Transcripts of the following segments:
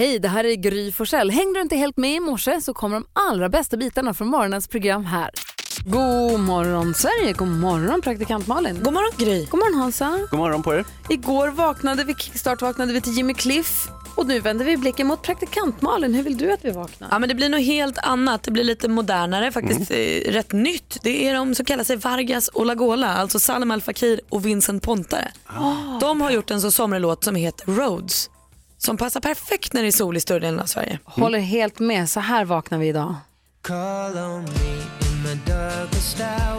Hej, det här är Gry Forssell. Hängde du inte helt med i morse så kommer de allra bästa bitarna från morgonens program här. God morgon Sverige, god morgon praktikant Malin. God morgon Gry. God morgon Hansa. God morgon på er. Igår vaknade vi, kickstart vaknade vi till Jimmy Cliff och nu vänder vi blicken mot praktikant Malin. Hur vill du att vi vaknar? Ja, men det blir något helt annat. Det blir lite modernare, faktiskt Mm. eh, rätt nytt. Det är de som kallar sig Vargas och Lagola, alltså Salem Al Fakir och Vincent Pontare. Ah. De har gjort en så somrig låt som heter Roads. Som passar perfekt när det är sol i större delen av Sverige. Håller helt med, så här vaknar vi idag. Call on me in darkest hour.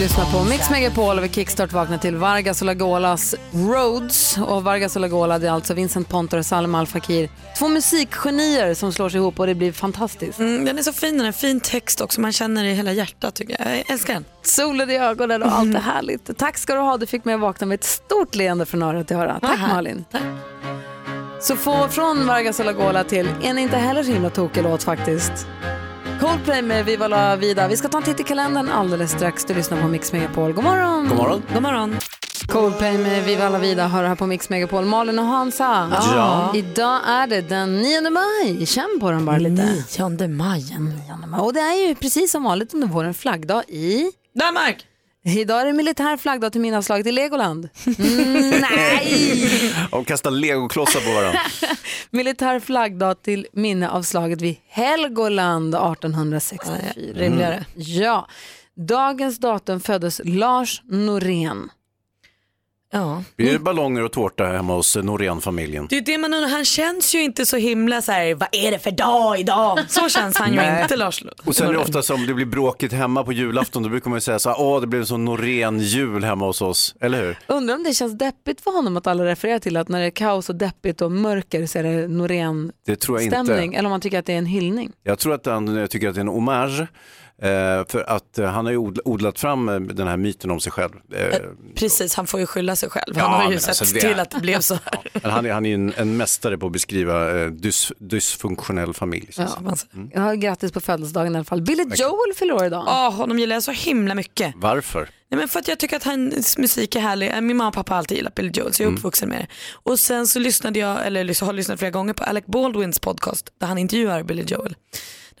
Lyssnar på Mix Megapol och vi kickstart vaknar till Vargas och Lagolas Roads. Och Vargas och Lagola det är alltså Vincent Pontor och Salem Al Fakir. Två musikgenier som slår sig ihop och det blir fantastiskt. Mm, den är så fin, den är fin text också. Man känner det i hela hjärtat tycker jag. Jag älskar den. Solen i ögonen och allt är härligt. Tack ska du ha, du fick mig att vakna med ett stort leende från öra till öra. Tack härligt. Malin. Tack. Så få från Vargas och Lagola till en inte heller så himla tokig låt faktiskt. Coldplay med Viva la vida. Vi ska ta en titt i kalendern alldeles strax. Du lyssnar på Mix Megapol. God morgon! God morgon. God morgon. Coldplay med Viva la vida hör här på Mix Megapol. Malin och Hansa. Ja. Idag är det den 9 maj. Känn på den bara lite. 9 maj. 9 maj. Och det är ju precis som vanligt under våren flaggdag i... Danmark. Idag är det militär flaggdag till minneslaget i Legoland. Mm, nej! De kastar legoklossar på varandra. Militär flaggdag till minne av slaget vid Helgoland 1864. Rimligare. Ja. Dagens datum föddes Lars Norén. Ja. Blir det ballonger och tårta hemma hos eh, Norén-familjen? Det är det man undrar, han känns ju inte så himla så här, vad är det för dag idag? Så känns han ju inte Lars Och sen är det ofta som det blir bråkigt hemma på julafton, då brukar man ju säga så här, åh det blev en sån Norén-jul hemma hos oss, eller hur? Undrar om det känns deppigt för honom att alla refererar till att när det är kaos och deppigt och mörker så är det Norén-stämning. Eller om man tycker att det är en hyllning. Jag tror att han eh, tycker att det är en hommage, för att eh, han har ju od- odlat fram eh, den här myten om sig själv. Eh, Precis, han får ju skylla sig själv. Ja, Han har ju sett alltså det- till att det blev så här. men han är, han är ju en, en mästare på att beskriva eh, dys, dysfunktionell familj. så Ja. Man Mm. Ja, grattis på födelsedagen i alla fall. Billy Joel fyller år idag. Åh, honom gillar jag så himla mycket. Varför? Nej, men för att jag tycker att hans musik är härlig. Min mamma och pappa har alltid gillat Billy Joel så jag är uppvuxen med det. Och sen så lyssnade jag, eller har lyssnat flera gånger på Alec Baldwins podcast där han intervjuar Billy Joel.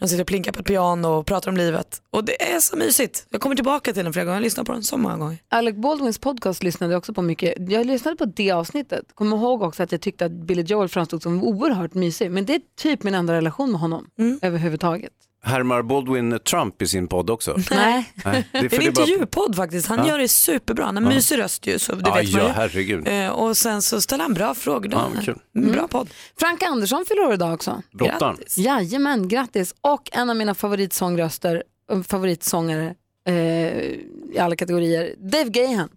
De sitter och plinkar på ett piano och pratar om livet. Och det är så mysigt. Jag kommer tillbaka till den flera gånger, jag lyssnar på den så många gånger. Alec Baldwins podcast lyssnade jag också på mycket. Jag lyssnade på det avsnittet. Kommer ihåg också att jag tyckte att Billy Joel framstod som oerhört mysig. Men det är typ min enda relation med honom överhuvudtaget. Härmar Baldwin Trump i sin podd också? Nej. Nej, det är Det för är en intervjupodd faktiskt. Han gör det superbra. Han har mysig röst ju så det Ja, vet man ja, ju. herregud. Eh, Och sen så ställer han bra frågor. Ja, vad kul. Bra podd. Frank Andersson fyller år idag också. Brottaren. Grattis. Jajamän, grattis. Och en av mina favoritsångröster, äh, favoritsångare eh, i alla kategorier, Dave Gahan.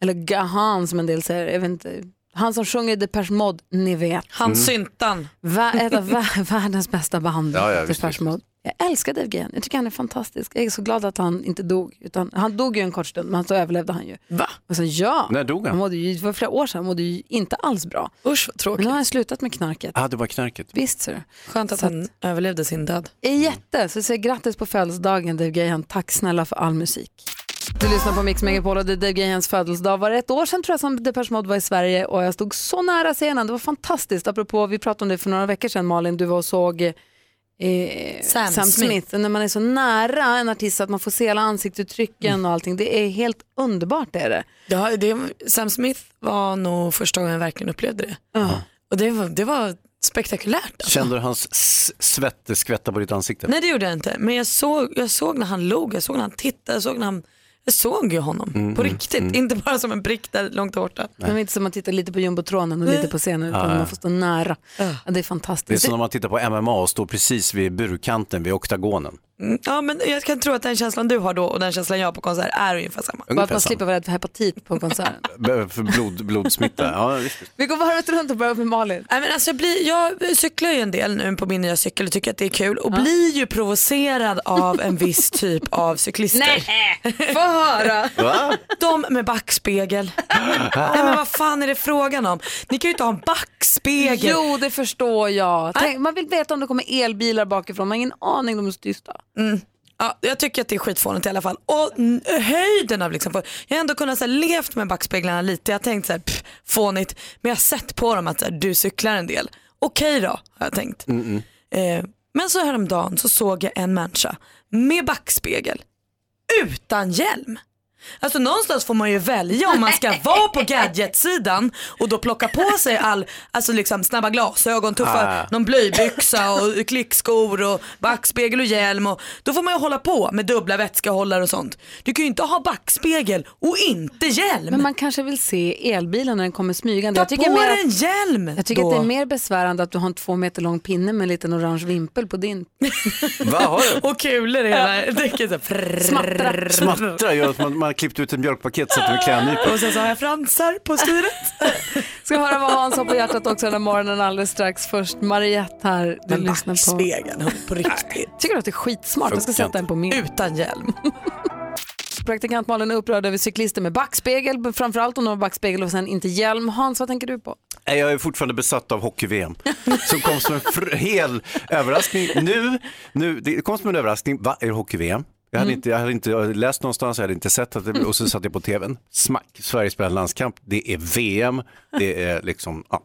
Eller Gahan som en del säger. Jag vet inte. Han som sjunger Depeche Mode, ni vet. Han syntan. Va, ett av vä- världens bästa band, Ja, ja, Depeche visst. Mode. Jag älskar Dave Gahan. Jag tycker han är fantastisk. Jag är så glad att han inte dog. Utan, han dog ju en kort stund, men så överlevde han ju. Va? Och sen, ja, När dog han? han mådde ju, det var flera år sedan, han mådde ju inte alls bra. Usch vad Men tråkigt. nu har han slutat med knarket. Ah, det var knarket. Visst ser du. Skönt att Så han överlevde sin död. är jätte, så säg grattis på födelsedagen Dave Gahan. Tack snälla för all musik. Du lyssnar på Mix Megapol och det är Dave Gahans födelsedag. Var det ett år sedan tror jag som Depeche Mode var i Sverige och jag stod så nära scenen. Det var fantastiskt. Apropå, vi pratade om det för några veckor sedan Malin, du var och såg eh, Sam Sam, Smith. Smith. Och När man är så nära en artist att man får se alla ansiktsuttrycken och allting. Det är helt underbart det är det. Ja, det, Sam Smith var nog första gången jag verkligen upplevde det. Och det var, det var spektakulärt. Alltså. Kände du hans svett skvätta på ditt ansikte? Nej det gjorde jag inte, men jag såg, jag såg när han log, jag såg när han tittade, jag såg när han jag såg ju honom på riktigt, inte bara som en prick där långt borta. Men det är inte som att titta lite på jumbotronen och lite på scenen utan man får stå nära. Ja, det är Det är fantastiskt. som när man tittar på MMA och står precis vid burkanten vid oktagonen. Mm, Ja men jag kan tro att den känslan du har då och den känslan jag har på konsert är ungefär samma. Bara att man slipper vara rädd för hepatit på konserten. För blod, blodsmitta. Ja, visst. Vi går varvet runt och börjar med Malin. Nej, men alltså jag, blir, jag cyklar ju en del nu på min nya cykel och tycker att det är kul och blir ju provocerad av en viss typ av cyklister. Få höra. Va? De med backspegel. Nej men vad fan är det frågan om? Ni kan ju inte ha en backspegel. Jo, det förstår jag. Tänk, man vill veta om det kommer elbilar bakifrån. Man har ingen aning, de är så tysta. Ja, jag tycker att det är skitfånigt i alla fall. Och mm, höjden av liksom, jag har ändå kunnat så här, levt med backspeglarna lite. Jag har tänkt så här, pff, fånigt, men jag har sett på dem att så här, du cyklar en del. Okej då, har jag tänkt. Eh, men så häromdagen så såg jag en människa med backspegel utan hjälm. Alltså någonstans får man ju välja om man ska vara på gadgetsidan och då plocka på sig all, alltså liksom snabba glasögon, tuffa, Ah. någon blöjbyxa och klickskor och backspegel och hjälm och då får man ju hålla på med dubbla vätskehållare och sånt. Du kan ju inte ha backspegel och inte hjälm. Men man kanske vill se elbilen när den kommer smygande. Ta Jag tycker, på mer dig en hjälm jag tycker då. att det är mer besvärande att du har en två meter lång pinne med en liten orange vimpel på din. Va, har du? Och kulor i hela däcket. Smattra. Smattra gör att man, man klippt ut ett mjölkpaket så att det är klädnypor. Och sen så har jag fransar på styret. Ska höra vad Hans har på hjärtat också den här morgonen alldeles strax. Först Mariette här. Du Men lyssnar på. backspegeln, hon, på riktigt. Tycker du att det är skitsmart? Jag ska sätta den på min. Utan hjälm. Praktikant Malin är upprörd över cyklister med backspegel, framförallt om de har backspegel och sen inte hjälm. Hans, vad tänker du på? Jag är fortfarande besatt av hockey-VM som kom som en hel överraskning. Nu, nu, det kom som en överraskning. Va, är det hockey-VM? Jag hade, inte, jag hade inte läst någonstans, jag hade inte sett att det, och så satt jag på tvn. Smack, Sverige spelar landskamp, det är VM, det är liksom, ja.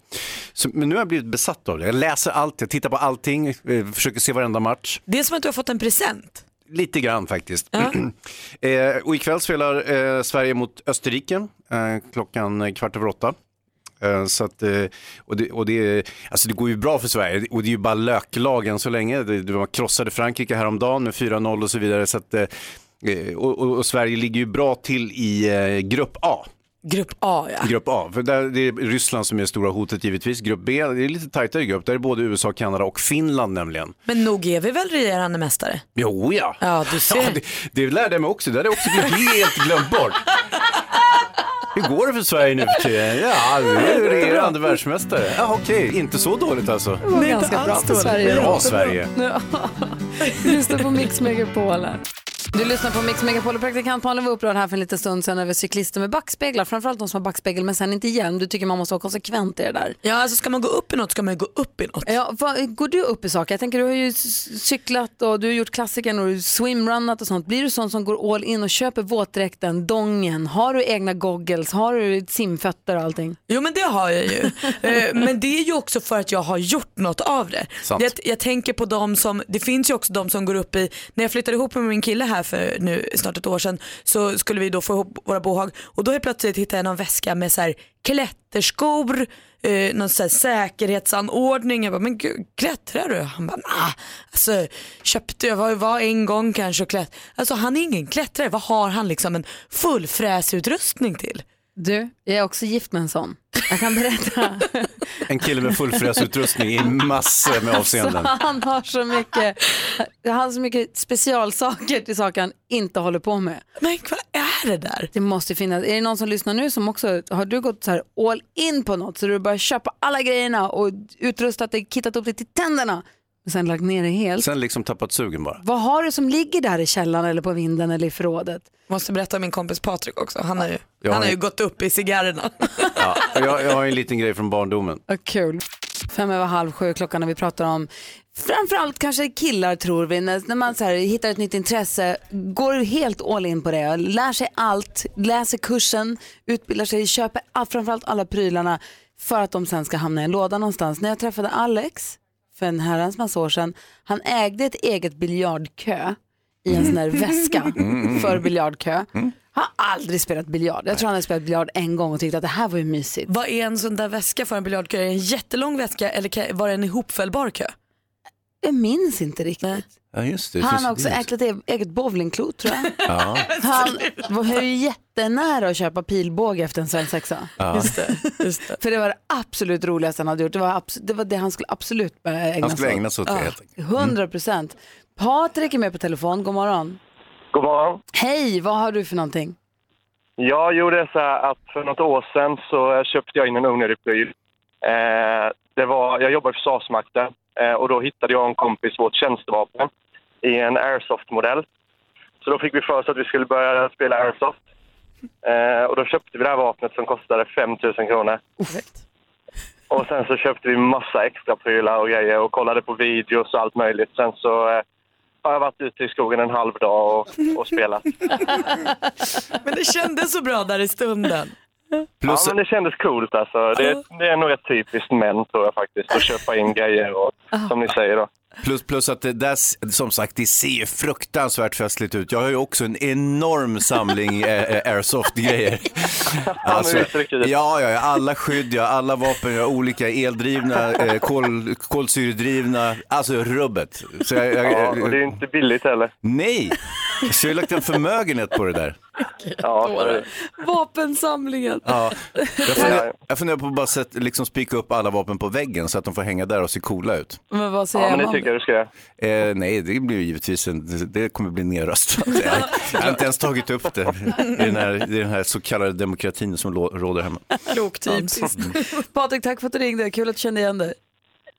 Så, men nu har jag blivit besatt av det. Jag läser allt, jag tittar på allting, eh, försöker se varenda match. Det är som att du har fått en present. Lite grann faktiskt. eh, och ikväll spelar eh, Sverige mot Österrike eh, klockan kvart över åtta. Eh, Så att, eh, och det, och det, alltså det går ju bra för Sverige och det är ju bara löklagen så länge. Var krossade Frankrike häromdagen med 4-0 och så vidare. Så att, eh, och, och, och Sverige ligger ju bra till i grupp A. Grupp A ja. Grupp A, för där, det är Ryssland som är det stora hotet givetvis. Grupp B, det är lite tajtare grupp. Där är både USA, Kanada och Finland nämligen. Men nog är vi väl regerande mästare? Jo ja. Ja, du ser. Ja, det, det lärde jag mig också, det hade jag också blivit helt glömt bort. Hur går det för Sverige nu för tiden? Ja, vi är regerande världsmästare. Ja, okej, inte så dåligt alltså. Det var ganska bra för Sverige. Bra Sverige. Ja. Du lyssnar på Mix Megapol här. Du lyssnar på Mix Megapol och praktikant Malin var upprörd här för en liten stund sedan över cyklister med backspeglar. Framförallt de som har backspegel men sen inte hjälm. Du tycker man måste vara konsekvent i det där. Ja, alltså ska man gå upp i något ska man ju gå upp i något. Ja, vad, går du upp i saker? Jag tänker du har ju cyklat och du har gjort klassikern och du swimrunnat och sånt. Blir du sån som går all in och köper våtdräkten, dongen? Har du egna goggles? Har du simfötter och allting? Jo men det har jag ju. Eh, men det är ju också för att jag har gjort något av det. Jag, jag tänker på de som, det finns ju också de som går upp i, när jag flyttade ihop med min kille här för nu snart ett år sedan så skulle vi då få ihop våra bohag och då helt plötsligt hittade jag någon väska med så här klätterskor, eh, någon så här säkerhetsanordning. Jag bara, men gud, klättrar du? Han bara, nah. Alltså köpte jag, var, var en gång kanske och klätt. Alltså han är ingen klättrare, vad har han liksom en fullfräsutrustning till? Du, jag är också gift med en sån. Jag kan berätta. En kille med fullfräsutrustning i massor med avseenden. Så han har så mycket, han har så mycket specialsaker till saker han inte håller på med. Men vad är det där? Det måste finnas. Är det någon som lyssnar nu som också, har du gått så här all in på något så du börjar köpa alla grejerna och utrustat dig, kittat upp det till tänderna sen lagt ner det helt. Sen liksom tappat sugen bara. Vad har du som ligger där i källaren eller på vinden eller i förrådet? Måste berätta om min kompis Patrik också. Han har ju, Jag han har har- ju gått upp i cigarrerna. Ja, jag, jag har en liten grej från barndomen. Vad kul. Fem över halv sju klockan när vi pratar om framförallt kanske killar tror vi, när, när man så här, hittar ett nytt intresse, går helt all in på det, lär sig allt, läser kursen, utbildar sig, köper all, framförallt alla prylarna för att de sen ska hamna i en låda någonstans. När jag träffade Alex för en herrans massa år sedan, han ägde ett eget biljardkö i en sån där väska för biljardkö. Har aldrig spelat biljard. Jag tror han hade spelat biljard en gång och tyckte att det här var ju mysigt. Vad är en sån där väska för en biljardkö? Är det en jättelång väska eller kan- var det en ihopfällbar kö? Jag minns inte riktigt. Ja, just det. Han har också ägt ett e- eget bowlingklot tror jag. Ja, Han var ju jättenära att köpa pilbåge efter en svensexa. ja. Just det, just det. För det var det absolut roligaste han hade gjort. Det var, det, var det han skulle absolut börja ägna Han skulle sig ägna sig åt det Ja, helt enkelt. 100 procent. Patrik är med på telefon, god morgon. God morgon. Hej, vad har du för någonting? Jag gjorde så här att för något år sedan så köpte jag in en onödig pryl. Eh, det var, jag jobbade i Försvarsmakten eh, och då hittade jag och en kompis vårt tjänstevapen i en airsoft-modell. Så då fick vi för oss att vi skulle börja spela airsoft. Eh, och då köpte vi det här vapnet som kostade 5 000 kronor. Och sen så köpte vi massa extra prylar och grejer och kollade på videos och allt möjligt. Sen så eh, har jag varit ute i skogen en halv dag och, och spelat. Men det kändes så bra där i stunden. Plus, Ja, men det kändes coolt alltså. Det, det är nog rätt typiskt män tror jag faktiskt, att köpa in grejer och som ni säger då. plus, plus att det där, som sagt, det ser ju fruktansvärt festligt ut. Jag har ju också en enorm samling eh, eh, airsoft-grejer. Alltså, ja, ja, ja, alla skydd, har alla vapen, har olika eldrivna, eh, kol, kolsyredrivna, alltså rubbet. Så jag, jag, Ja, och det är inte billigt heller. Nej, så jag har lagt en förmögenhet på det där. Ja, det. Vapensamlingen. Ja, jag, funderar, jag funderar på att bara sätt, liksom spika upp alla vapen på väggen så att de får hänga där och se coola ut. Men vad säger ja men det tycker jag du ska göra. Eh, nej, det blir ju givetvis en, det kommer bli nedröstat. Jag, jag har inte ens tagit upp det i den här, i den här så kallade demokratin som råder hemma. Klok typiskt. Patrik, tack för att du ringde. Kul att du kände igen dig.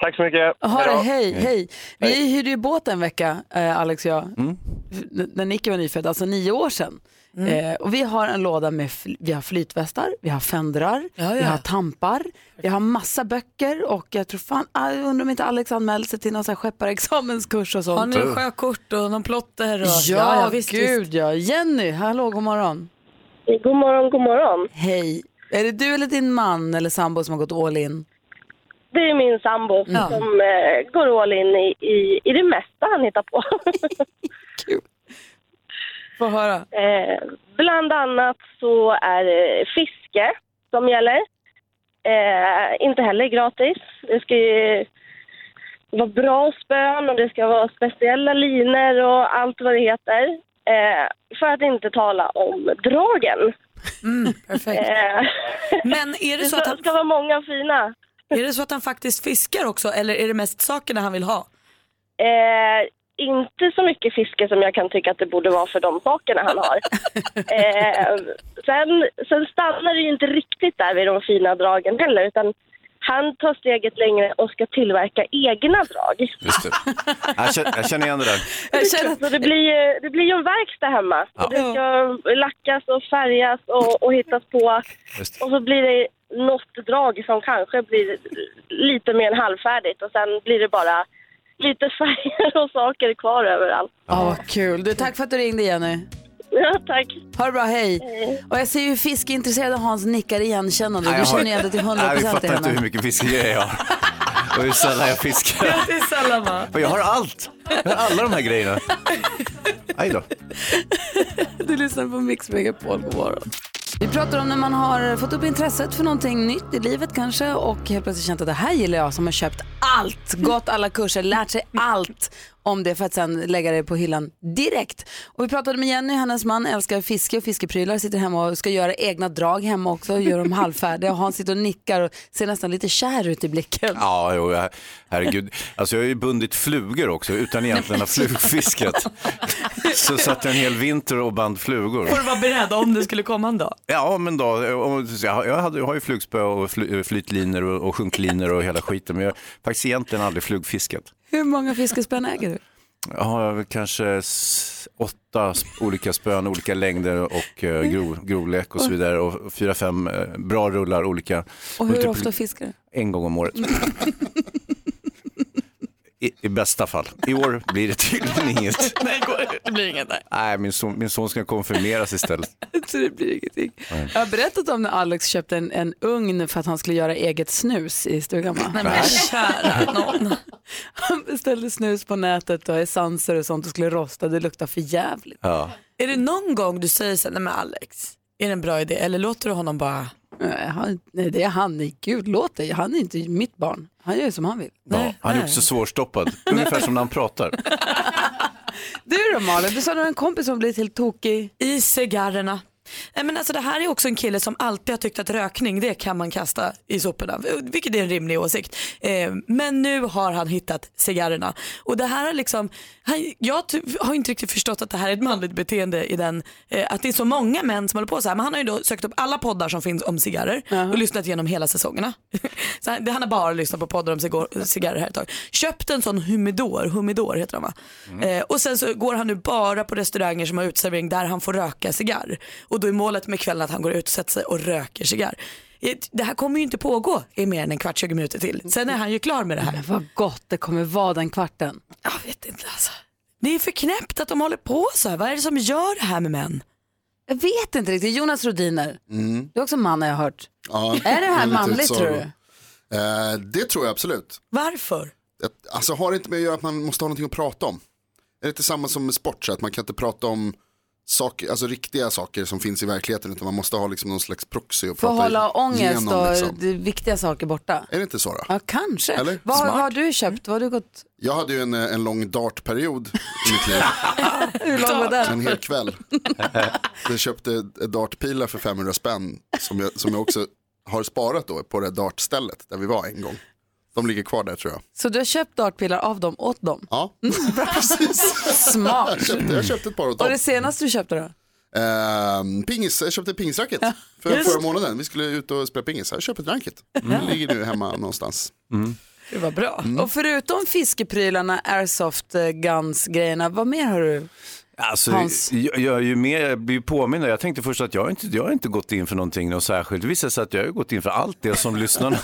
Tack så mycket. Ha det, hej, hej. Vi hyrde ju båt en vecka, eh, Alex och jag, Mm. när Nicky var nyfödd, alltså nio år sedan. Eh, och vi har en låda med fl- vi har flytvästar, vi har fendrar, Ja, vi ja. har tampar, vi har massa böcker och jag tror fan, ah, jag undrar om inte Alex anmälde sig till någon sån här skepparexamenskurs och Har sånt. ni sjökort och någon plotter? Och... Ja, visst, gud visst. ja. Jenny, hallå, god morgon. God morgon, god morgon. Hej. Är det du eller din man eller sambo som har gått all in? Det är min sambo Ja. som eh, går all in i, i, i det mesta han hittar på. Kul. Få höra. eh, bland annat så är det fiske som gäller. Eh, inte heller gratis. Det ska ju vara bra spön och det ska vara speciella liner och allt vad det heter. Eh, för att inte tala om dragen. Mm, perfekt. Eh, Men är det, det så att han, ska vara många fina. är det så att han faktiskt fiskar också eller är det mest sakerna han vill ha? Eh, inte så mycket fiske som jag kan tycka att det borde vara för de sakerna han har. eh, sen, sen stannar det ju inte riktigt där vid de fina dragen heller utan han tar steget längre och ska tillverka egna drag. Just det. Jag, känner, jag känner igen det där. Jag känner Så det blir, ju- det blir ju en verkstad hemma. Ja. Och det ska lackas och färgas och, och hittas på. Just det. Och så blir det något drag som kanske blir lite mer än halvfärdigt och sen blir det bara lite färger och saker kvar överallt. Ja, vad kul. Du, tack för att du ringde Jenny. Ja, tack. Ha det bra, hej. Och jag ser ju fiskeintresserade Hans nickar igenkännande. Du jag har- känner igen det till 100 Nej, vi procent. fattar inte hur mycket fiskegrejer jag har. Och hur sällan jag fiskar. Det är sällan va? Jag har allt. Jag har alla de här grejerna. Aj då. Du lyssnar på Mix Megapol, god morgon. Vi pratar om när man har fått upp intresset för någonting nytt i livet kanske och helt plötsligt känt att det här gillar jag som har köpt allt, gått alla kurser, lärt sig allt om det för att sen lägga det på hyllan direkt. Och vi pratade med Jenny, hennes man älskar fiske och fiskeprylar, sitter hemma och ska göra egna drag hemma också, gör dem halvfärdiga och han sitter och nickar och ser nästan lite kär ut i blicken. Ja, jo, jag- herregud. Alltså jag har ju bundit flugor också utan egentligen ha flugfiskat. Så satt jag en hel vinter och band flugor. Får du vara beredd om det skulle komma en dag. Ja, men då, och jag, jag, hade, jag har ju flugspö och fly, flytlinor och, och sjunklinor och hela skiten, men jag har faktiskt egentligen aldrig flugfiskat. Hur många fiskespön äger du? Jag har kanske åtta olika spön, olika längder och eh, grov, grovlek och så vidare och fyra, fem eh, bra rullar olika. Och hur ofta fiskar du? En gång om året. I, I bästa fall. I år blir det tydligen inget. Nej, det blir inget där. Nej, min son, min son ska konfirmeras istället. Så det blir ingenting. Jag har berättat om när Alex köpte en, en ugn för att han skulle göra eget snus i stugan. Va? Nej men kära någon. Han beställde snus på nätet och essenser och sånt och skulle rosta. Det luktar för jävligt. Ja. Är det någon gång du säger så här, nej men Alex, är det en bra idé? Eller låter du honom bara, Nej, han, nej, det är han. Nej, Gud, låt det. Han är inte mitt barn. Han gör som han vill. Ja, han är också svårstoppad, ungefär som när han pratar. Du då Malin, du sa att du har en kompis som blivit helt tokig. i cigarrerna? Nej, men alltså, det här är också en kille som alltid har tyckt att rökning det kan man kasta i soporna, vilket är en rimlig åsikt. Eh, men nu har han hittat cigarrerna. Och det här är liksom, han, jag har inte riktigt förstått att det här är ett manligt beteende i den, eh, att det är så många män som håller på så här. Men han har ju då sökt upp alla poddar som finns om cigarrer och lyssnat igenom hela säsongerna. så han, har bara lyssnat på poddar om cigar- cigarrer här ett tag. Köpt en sån humidor, humidor heter de va? Eh, och sen så går han nu bara på restauranger som har uteservering där han får röka cigarr. Och då är målet med kvällen att han går ut och sätter sig och röker cigarr. Det här kommer ju inte pågå i mer än en kvart, 20 minuter till. Sen är han ju klar med det här. Men vad gott det kommer vara den kvarten. Jag vet inte alltså. Det är för knäppt att de håller på så här. Vad är det som gör det här med män? Jag vet inte riktigt. Jonas Rodiner, du är också man har jag hört. Ja, Är det här manligt tror du? Eh, det tror jag absolut. Varför? Alltså har det inte med att göra att man måste ha någonting att prata om? Är det inte samma som med sport, så att man kan inte prata om saker, alltså riktiga saker som finns i verkligheten utan man måste ha liksom någon slags proxy och För att hålla ångest och liksom. viktiga saker borta. Är det inte så då? Ja, kanske. Eller? Vad, vad har du köpt? Vad har du gått? Jag hade ju en, eh, en lång dartperiod i mitt liv, Hur lång var den? en hel kväll. Jag köpte dartpilar för 500 spänn som jag, som jag också har sparat då på det dartstället där vi var en gång. De ligger kvar där tror jag. Så du har köpt dartpilar av dem åt dem? Ja, precis. Smart. Jag köpte, jag köpte ett par åt Och dem. det senaste du köpte då? Ehm, pingis, jag köpte pingisracket för förra månaden. Vi skulle ut och spela pingis. Jag köpte ett racket. Det ligger nu hemma någonstans. Det var bra. Och förutom fiskeprylarna, airsoft eh, guns grejerna, vad mer har du? Alltså, Hans. jag, jag, ju mer, jag blir påmind. Jag tänkte först att jag inte, jag har inte gått in för någonting något särskilt. Det visade sig att jag har gått in för allt det som lyssnarna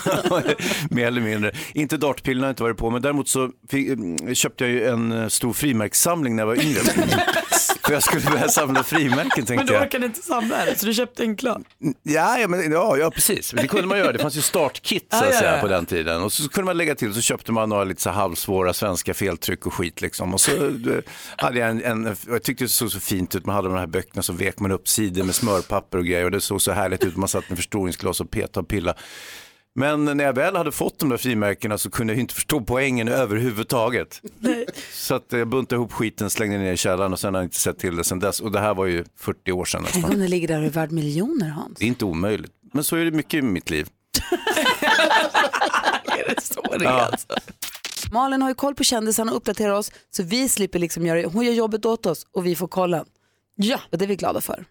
mer eller mindre. Inte dartpilarna har inte varit på, men däremot så fick, mm, köpte jag ju en eh, stor frimärkssamling när jag var yngre. för jag skulle börja samla frimärken Men tänkte du jag. orkade inte samla det så du köpte en klar. Ja, ja, men, ja, ja, precis. Det kunde man göra. Det fanns ju startkit så Ja, att säga, på den tiden. Och så kunde man lägga till så köpte man några lite så halvsvåra svenska feltryck och skit. Liksom. Och så eh, hade jag en, en, jag tyckte det såg så fint ut. Man hade de här böckerna så vek man upp sidor med smörpapper och grejer. Och det såg så härligt ut. Man satt med förstoringsglas och petade och pilla. Men när jag väl hade fått de där frimärkena så kunde jag inte förstå poängen överhuvudtaget. Så att jag buntade ihop skiten, slängde ner i källaren och sen har jag inte sett till det sen dess. Och det här var ju 40 år sedan nästan. Tänk om det ligger där och är värd miljoner Hans. Det är inte omöjligt. Men så är det mycket i mitt liv. Så är det alltså. Malin har ju koll på kändisarna och uppdaterar oss så vi slipper liksom göra Hon gör jobbet åt oss och vi får kollen. Ja. Och det är vi glada för.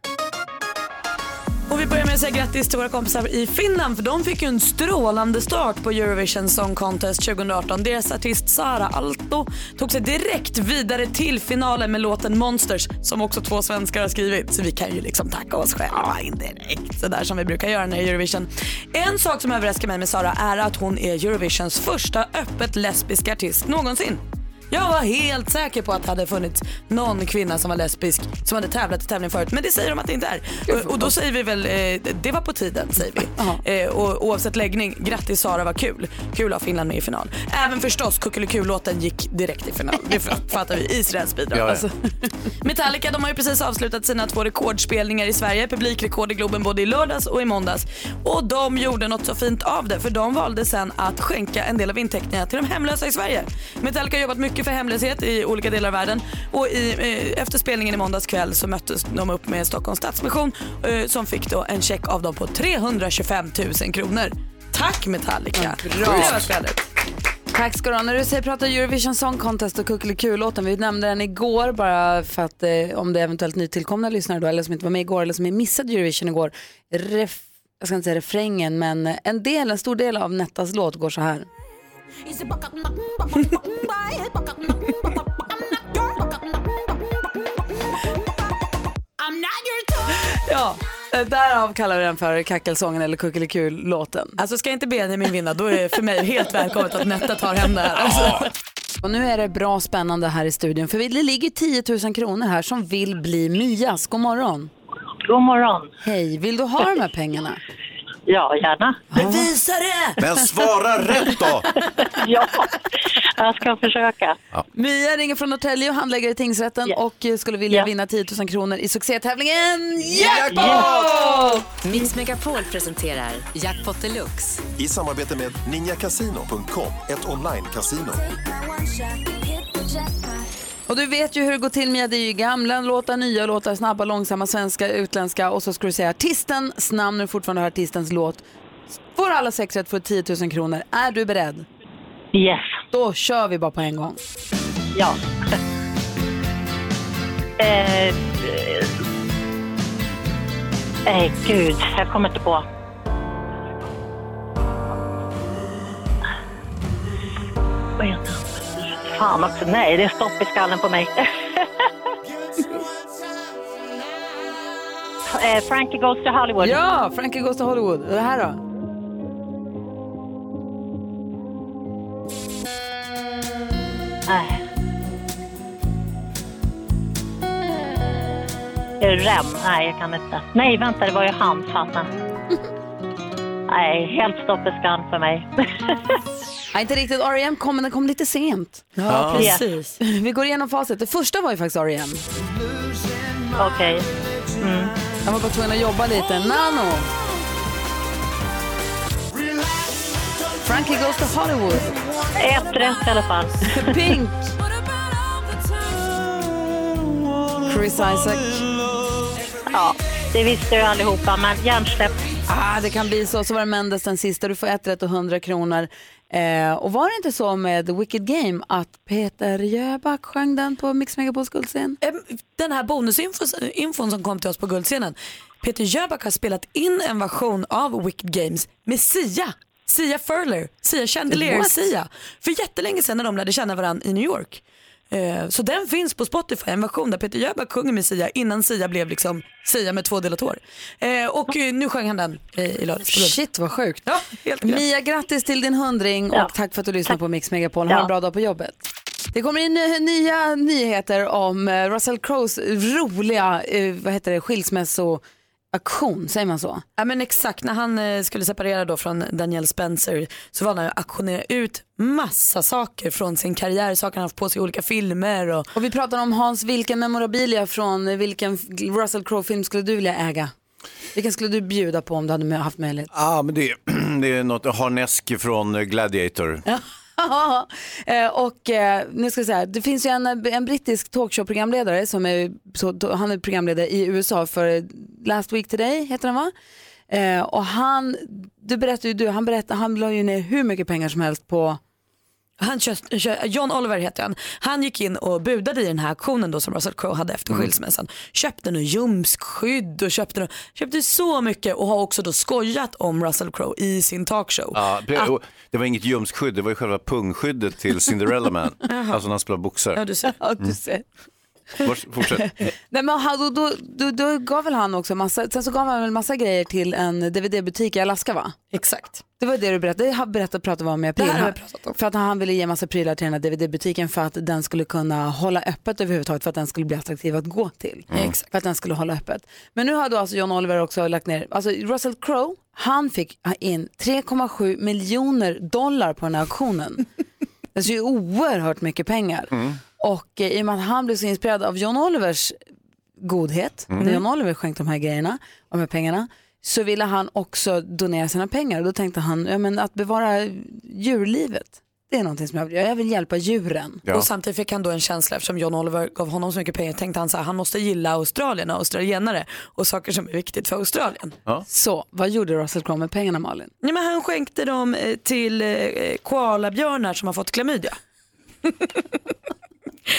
Och vi börjar med att säga grattis till våra kompisar i Finland för de fick ju en strålande start på Eurovision Song Contest 2018. Deras artist Sara Alto tog sig direkt vidare till finalen med låten Monsters som också två svenskar har skrivit. Så vi kan ju liksom tacka oss själva indirekt sådär som vi brukar göra när det är Eurovision. En sak som överraskar mig med Sara är att hon är Eurovisions första öppet lesbiska artist någonsin. Jag var helt säker på att det hade funnits någon kvinna som var lesbisk som hade tävlat i tävling förut. Men det säger de att det inte är. Och, och då säger vi väl, eh, det var på tiden säger vi. Eh, och oavsett läggning, grattis Sara var kul. Kul att ha Finland med i final. Även förstås Kuckelikul-låten gick direkt i final. Det fattar vi. Israels bidrag. Ja, ja. Alltså. Metallica de har ju precis avslutat sina två rekordspelningar i Sverige. Publikrekord i Globen både i lördags och i måndags. Och de gjorde något så fint av det för de valde sen att skänka en del av intäkterna till de hemlösa i Sverige. Metallica har jobbat mycket för hemlöshet i olika delar av världen och i, eh, efter spelningen i måndags kväll så möttes de upp med Stockholms Stadsmission eh, som fick då en check av dem på 325 000 kronor. Tack Metallica! Bra. Det var. Tack ska du ha. När du säger prata Eurovision Song Contest och Kuckelikul-låten, vi nämnde den igår bara för att eh, om det är eventuellt nytillkomna lyssnare då, eller som inte var med igår eller som missade Eurovision igår. Ref, jag ska inte säga refrängen, men en del, en stor del av Nettas låt går så här. Ja, eh, därav kallar vi den för kackelsången eller Kuckelikul-låten. Alltså ska inte Benjamin vinna då är det för mig helt välkommet att Netta tar hem det här. Alltså. Och nu är det bra spännande här i studion för det ligger 10 000 kronor här som vill bli Mias. God morgon. God morgon. Hej, vill du ha de här pengarna? Ja, gärna. Bevisa det! Men svara rätt då! Ja, jag ska försöka. Mia ringer från Norrtälje och handlägger i tingsrätten Ja. och eh, skulle vilja Ja. vinna 10 000 kronor i succétävlingen Jackpot! Mix Megapol presenterar Jackpot Deluxe. I samarbete med ninjakasino.com, ett online-casino. Och du vet ju hur det går till Mia, det är ju gamla låtar, nya låtar, snabba, långsamma, svenska, utländska och så ska du säga artistens namn när du fortfarande hör artistens låt. Får alla sex rätt får du 10 000 kronor. Är du beredd? Yes. Då kör vi bara på en gång. Ja. eh, eh, eh, gud, jag kommer inte på. Vad heter han? Fan också, nej, det är stopp i skallen på mig. eh, Frankie Goes to Hollywood. Ja, Frankie Goes to Hollywood. Och det här då? Nej. Rem? Nej, jag kan inte. Nej, vänta, det var ju han, fasen. Nej, helt stopp i skallen för mig. Nej, inte riktigt. R.E.M. kom, men den kom lite sent. Ja, precis. Vi går igenom facit. Det första var ju faktiskt R.E.M. Okej. Mm. Han var bara tvungen att jobba lite. Nano. Frankie Goes to Hollywood. Ett rätt i alla fall. Pink. Chris Isaac. Ja, det visste ju allihopa, men hjärnsläpp. Ah, det kan bli så. Så var det Mendes den sista. Du får ett rätt och 100 kronor. Eh, och var det inte så med The Wicked Game att Peter Jöback sjöng den på Mix Megapols guldscen? Den här bonusinfon infon som kom till oss på Guldscenen. Peter Jöback har spelat in en version av Wicked Games med Sia. Sia Furler, Sia Chandelier, What? Sia. För jättelänge sedan när de lärde känna varandra i New York. Eh, Så den finns på Spotify, en version där Peter Jöback sjunger med Sia innan Sia blev liksom Sia med två delat hår. Eh, Och eh, nu sjöng han den i lördags. Shit vad sjukt. Ja, helt. Mia, grattis till din hundring Ja. och tack för att du lyssnar Tack. på Mix Megapol. Ha Ja. en bra dag på jobbet. Det kommer in ny- nya nyheter om Russell Crowes roliga vad heter det, skilsmässoaktion, säger man så? Ja men exakt, när han eh, skulle separera då från Danielle Spencer så var han att auktionera ut massa saker från sin karriär, saker han haft på sig i olika filmer och Och vi pratar om Hans, vilken memorabilia från vilken Russell Crowe-film skulle du vilja äga? Vilken skulle du bjuda på om du hade haft möjlighet? Ja, men det, det är något harnesk från Gladiator. Eh, Eh, och eh, nu ska jag säga, det finns ju en, en brittisk talkshow-programledare som är, så, han är programledare i USA för Last Week Today, heter han va? Eh, och han, du berättade ju, du, han berättade, han la ju ner hur mycket pengar som helst på han kö- kö- John Oliver heter han. Han gick in och budade i den här aktionen då som Russell Crowe hade efter skilsmässan. Köpte något ljumskskydd och köpte, något, köpte så mycket och har också då skojat om Russell Crowe i sin talkshow. Ja, det, var inget ljumskskydd, det var ju själva pungskyddet till Cinderella Man. alltså när han spelar Ja, boxar. du ser. Ja, du ser. Vars, fortsätt. Nej, men han, då, då, då, då gav väl han också massa, sen så gav han väl massa grejer till en DVD-butik i Alaska va? Exakt. Det var det du berättade, det har berättat pratade om i april. Det här har pratat om. För att han ville ge massa prylar till den här DVD-butiken för att den skulle kunna hålla öppet överhuvudtaget för att den skulle bli attraktiv att gå till. Exakt. För att den skulle hålla öppet. Men nu har då alltså John Oliver också lagt ner, alltså Russell Crowe, han fick in 3,7 miljoner dollar på den här auktionen. det är ju oerhört mycket pengar. Och eh, i och med att han blev så inspirerad av John Olivers godhet, när John Oliver skänkte de här grejerna, de här pengarna, så ville han också donera sina pengar. Och då tänkte han, ja men att bevara djurlivet, det är någonting som jag vill göra. Jag vill hjälpa djuren. Ja. Och samtidigt fick han då en känsla eftersom John Oliver gav honom så mycket pengar tänkte han så här, han måste gilla Australien och australienare och saker som är viktigt för Australien. Så, vad gjorde Russell Crowe med pengarna Malin? Nej, men han skänkte dem eh, till eh, koalabjörnar som har fått klamydia.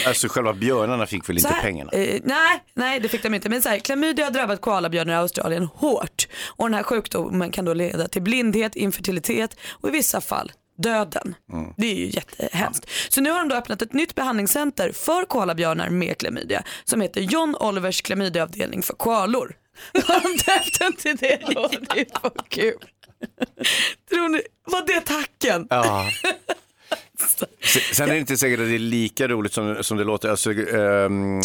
Alltså själva björnarna fick väl Så inte här, pengarna? Eh, nej, nej, det fick de inte. Men så här, klamydia har drabbat koalabjörnar i Australien hårt. Och den här sjukdomen kan då leda till blindhet, infertilitet och i vissa fall döden. Det är ju jättehemskt. Så nu har de då öppnat ett nytt behandlingscenter för koalabjörnar med klamydia som heter John Olivers klamydiaavdelning för koalor. Har de döpt den till det då? Det är för kul. Tror ni, var det tacken? Ja. Se- Sen är det inte säkert att det är lika roligt som, som det låter. Alltså, ähm,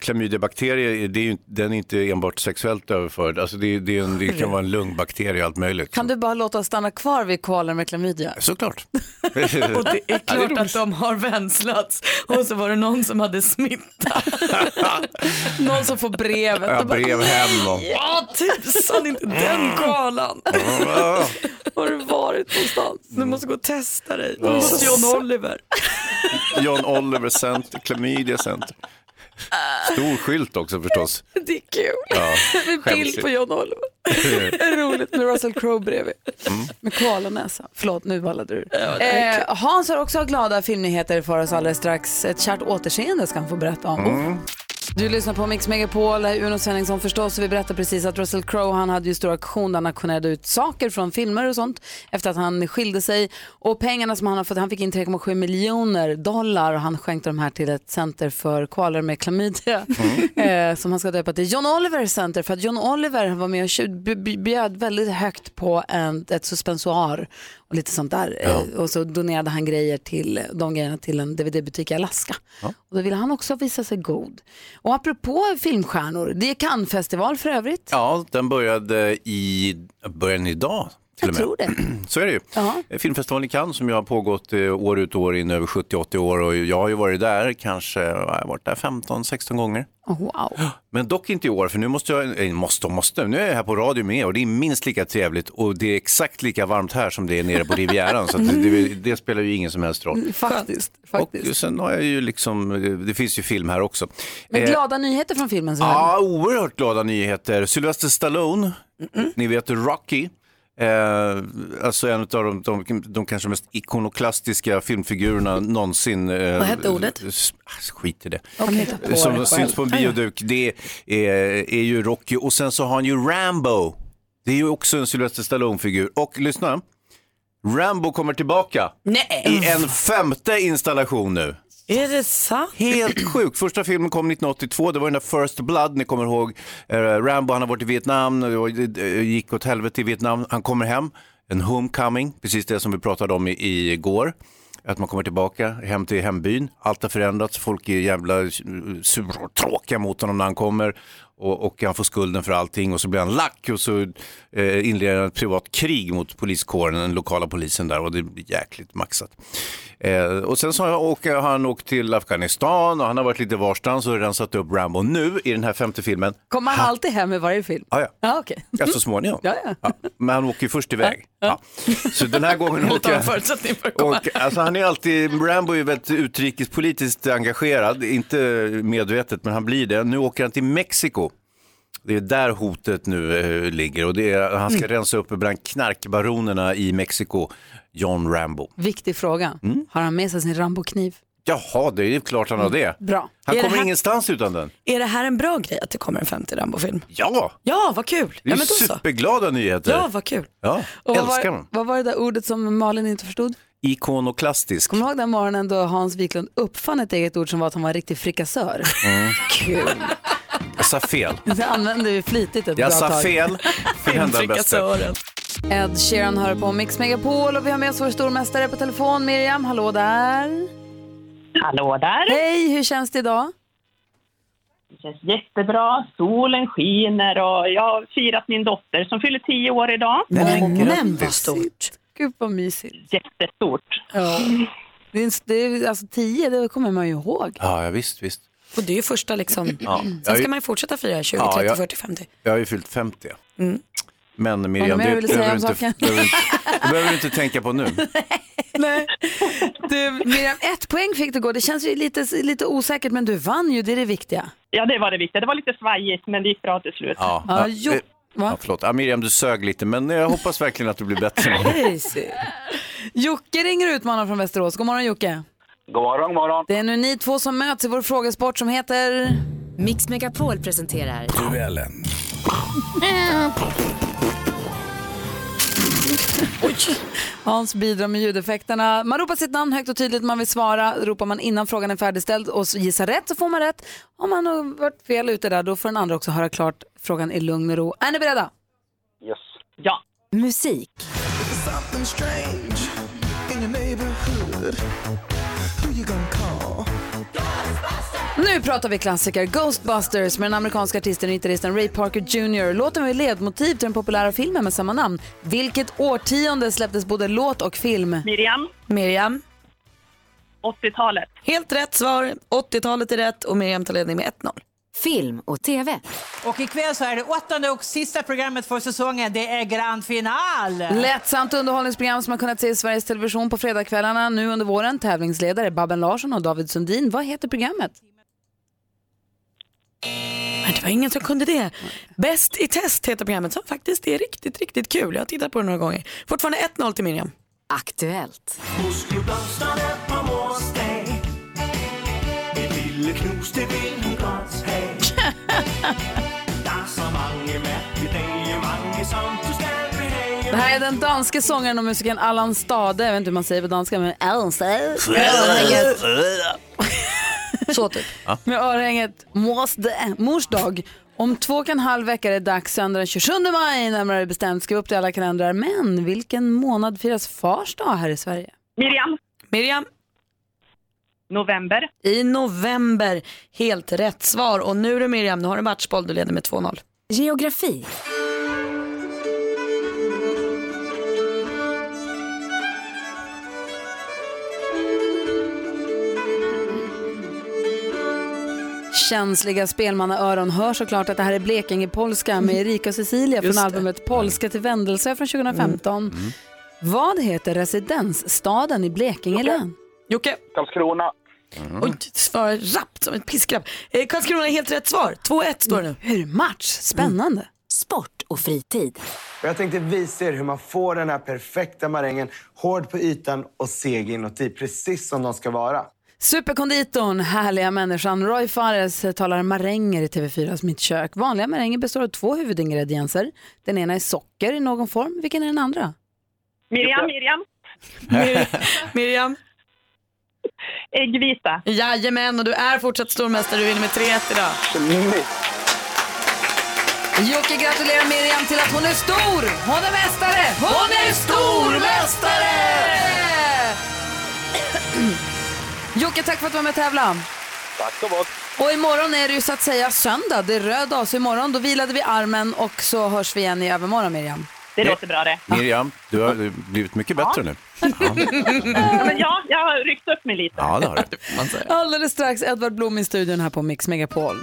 klamydiabakterier, det är ju, den är inte enbart sexuellt överförd. Alltså, det, det, är en, det kan vara en lungbakterie och allt möjligt. Kan du bara låta oss stanna kvar vid koalor med klamydia? Såklart. Och det är Ja, det är klart att de har vänslats och så var det någon som hade smitta. Någon som får brevet. Ja, brev hem. Ja tusan inte den koalan. Har du varit någonstans? Du måste gå och testa dig hos John Oliver. John Oliver Center, Klamydia Center. Stor skylt också förstås. Det är kul. Ja, Med bild på John Oliver. Är roligt med Russell Crowe bredvid. Mm. Med koalanäsa. Förlåt, nu vallade du. är eh, Hans har också glada filmnyheter för oss alldeles strax. Ett kärt återseende ska han få berätta om. Mm. Du lyssnar på Mix Megapol, Uno Svenningsson förstås. Och vi berättade precis att Russell Crowe han hade ju stor auktion där han auktionerade ut saker från filmer och sånt efter att han skilde sig. Och pengarna som han har fått, han fick in 3,7 miljoner dollar och han skänkte de här till ett center för kvalar med klamydia eh, som han ska döpa till John Oliver Center för att John Oliver var med och bjöd väldigt högt på en, ett suspensoar och lite sånt där. Eh, och så donerade han grejer till, de grejerna till en DVD-butik i Alaska. Och då ville han också visa sig god. Och apropå filmstjärnor, det är Cannes-festival för övrigt. Ja, den började i början idag. Jag och tror det. Så är det ju. Ja. Filmfestivalen i Cannes som ju har pågått eh, år ut och år in över 70-80 år och jag har ju varit där kanske, jag har varit där 15-16 gånger. Wow. Men dock inte i år för nu måste jag, eh, måste och måste, nu är jag här på radio med och det är minst lika trevligt och det är exakt lika varmt här som det är nere på Rivieran så det, det, det spelar ju ingen som helst roll. Faktiskt. Och faktiskt. sen har jag ju liksom, eh, det finns ju film här också. Men Eh, glada nyheter från filmen här. Ja, oerhört glada nyheter. Sylvester Stallone, ni vet Rocky. Eh, alltså en av de, de, de kanske mest ikonoklastiska filmfigurerna någonsin. Eh, Vad hette ordet? ah, Skit i det. På det Som själv. syns på en bioduk. Det är, är ju Rocky och sen så har han ju Rambo. Det är ju också en Sylvester Stallone-figur. Och lyssna, Rambo kommer tillbaka Nej, i en femte installation nu är det sant? Helt sjukt. Första filmen kom 1982, det var den där First Blood, ni kommer ihåg. Eh, Rambo, han har varit i Vietnam, och det eh, gick åt helvete i Vietnam. Han kommer hem, en homecoming, precis det som vi pratade om i, igår. Att man kommer tillbaka hem till hembyn. Allt har förändrats, folk är jävla sura och tråkiga mot honom när han kommer. Och, och han får skulden för allting och så blir han lack och så eh, inleder han ett privat krig mot poliskåren, den lokala polisen där och det blir jäkligt maxat. Eh, och sen så har, han åkt till Afghanistan och han har varit lite varstans och rensat upp Rambo. Nu i den här femte filmen, Kommer han alltid hem i varje film? ja ja, Ja, okej. ja så småningom. Ja, ja. men han åker ju först iväg. Ja. Så den här gången åker förutsättning för att komma. och, alltså, han är alltid, Rambo är väldigt utrikespolitiskt engagerad, inte medvetet men han blir det. Nu åker han till Mexiko. Det är där hotet nu eh, ligger och det är, han ska rensa upp bland knarkbaronerna i Mexiko, John Rambo. Viktig fråga. Mm. Har han med sig sin Rambo-kniv? Jaha, det är ju klart han har det. Bra. Han Är kommer här- ingenstans utan den. Är det här en bra grej att det kommer en femte Rambo-film? Ja, Ja, vad kul. det är Ja, då så. superglada nyheter. Ja, vad kul. Ja, Och vad, älskar var, dem. vad var det där ordet som Malin inte förstod? Ikonoklastisk. Kommer du ihåg den morgonen då Hans Wiklund uppfann ett eget ord som var att han var en riktig frikassör? Mm. Kul. Jag sa fel. Det använde vi flitigt ett Jag bra sa tag. fel. För hända bästa. Frikassören. Ed Sheeran hör på Mix Megapol och vi har med oss vår stormästare på telefon, Miriam. Hallå där. Hallå där. Hej, hur känns det idag? Det känns jättebra. Solen skiner och jag har firat min dotter som fyller tio år idag. Men, men vad stort. Gud vad mysigt. Jättestort. Ja. Det är, det är, alltså tio, det kommer man ju ihåg. Ja, ja visst, visst. Och det är ju första liksom. Ja. Sen ska man ju fortsätta fira 20, Ja, 30, jag- 40, 50. jag har ju fyllt 50. Mm. Men Miriam, det behöver du inte, behöver inte, det behöver du inte tänka på nu. Nej. Du, Miriam, ett poäng fick du gå. Det känns ju lite, lite osäkert, men du vann ju, det är det viktiga. Ja, det var det viktiga. Det var lite svajigt, men det gick bra till slut. Ja, Ja, ja, jo. eh, Va? ja, förlåt. Ja, Miriam, du sög lite, men jag hoppas verkligen att du blir bättre. Jocke ringer ut mannen från Västerås. God morgon Jocke. God morgon, god morgon. Det är nu ni två som möts i vår frågesport som heter... Mix Megapol presenterar Hans bidrar med ljudeffekterna. Man ropar sitt namn högt och tydligt man vill svara. Ropar man innan frågan är färdigställd och gissar rätt så får man rätt. Om man har varit fel ute där då får den andra också höra klart frågan i lugn och ro. Är ni beredda? Yes. Ja. Musik. Nu pratar vi klassiker. Ghostbusters med den amerikanska artisten och gitarristen Ray Parker Jr. Låten var ledmotiv till den populära filmen med samma namn. Vilket årtionde släpptes både låt och film? Miriam, Miriam, 80-talet. helt rätt svar. 80-talet är rätt och Miriam tar ledning med 1-0. Film och TV. Och ikväll så är det åttonde och sista programmet för säsongen. Det är grand final. Lättsamt underhållningsprogram som man kunnat se i Sveriges Television på fredagskvällarna nu under våren. Tävlingsledare Babben Larsson och David Sundin. Vad heter programmet? Men det var ingen som kunde det. Bäst i test heter programmet som faktiskt är riktigt, riktigt kul. Jag har tittat på det några gånger. Fortfarande 1-0 till Miriam. Aktuellt. Muskelblomsterne på mors dag Et lille knus, det vil Det här är den danske sångaren och musikern Allan Stade. Jag vet inte hur man säger på danska, men Allan Stade. Så typ. Med örhänget Mors dag. Om två och en halv vecka är det dags, söndag den 27 maj närmare bestämt. Skriv upp det i alla kalendrar. Men vilken månad firas fars dag här i Sverige? Miriam, Miriam, november. i november. Helt rätt svar. Och nu är det Miriam, nu har du en matchboll. Du leder med 2-0. Geografi. Känsliga spelmannaöron hör såklart att det här är Blekinge-polska med Erika och Cecilia från albumet Polska till vändelse från 2015. Vad heter residensstaden i Blekinge län? Jocke, Karlskrona. Oj, svarar rappt som ett piskrapp. Eh, Karlskrona är helt rätt svar. 2-1 står det nu. Hur match? Spännande. Sport och fritid. Jag tänkte visa er hur man får den här perfekta marängen hård på ytan och seg inuti, precis som de ska vara. Superkonditorn, härliga människan Roy Fares talar maränger i TV4s Mitt kök. Vanliga maränger består av två huvudingredienser. Den ena är socker i någon form. Vilken är den andra? Miriam, Miriam. Mir- Miriam, Äggvita. jajamän och du är fortsatt stormästare. Du vinner med 3-1 idag. Jocke gratulerar Miriam till att hon är stor! Hon är mästare! Hon är stormästare! Jocke, tack för att du var med och tävlade. Tack så mycket. Och imorgon är det ju så att säga söndag. Det är röd dag, så imorgon då vilade vi armen och så hörs vi igen i övermorgon Miriam. Det låter bra det. Miriam, du har blivit mycket bättre nu. Ja, men ja, jag har ryckt upp mig lite. Ja, det har du. Alldeles strax Edvard Blom i studion här på Mix Megapol.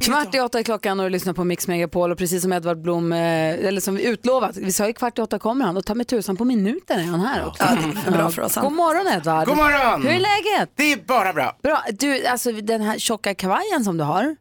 Kvart i åtta är klockan och du lyssnar på Mix Megapol och precis som Edvard Blom, eh, eller som vi utlovat, vi sa ju kvart i åtta kommer han och ta med tusan på minuten är han här också. Ja, det är bra för oss. God morgon Edvard. God morgon! Hur är läget? Det är bara bra. Bra. Du, alltså den här tjocka kavajen som du har,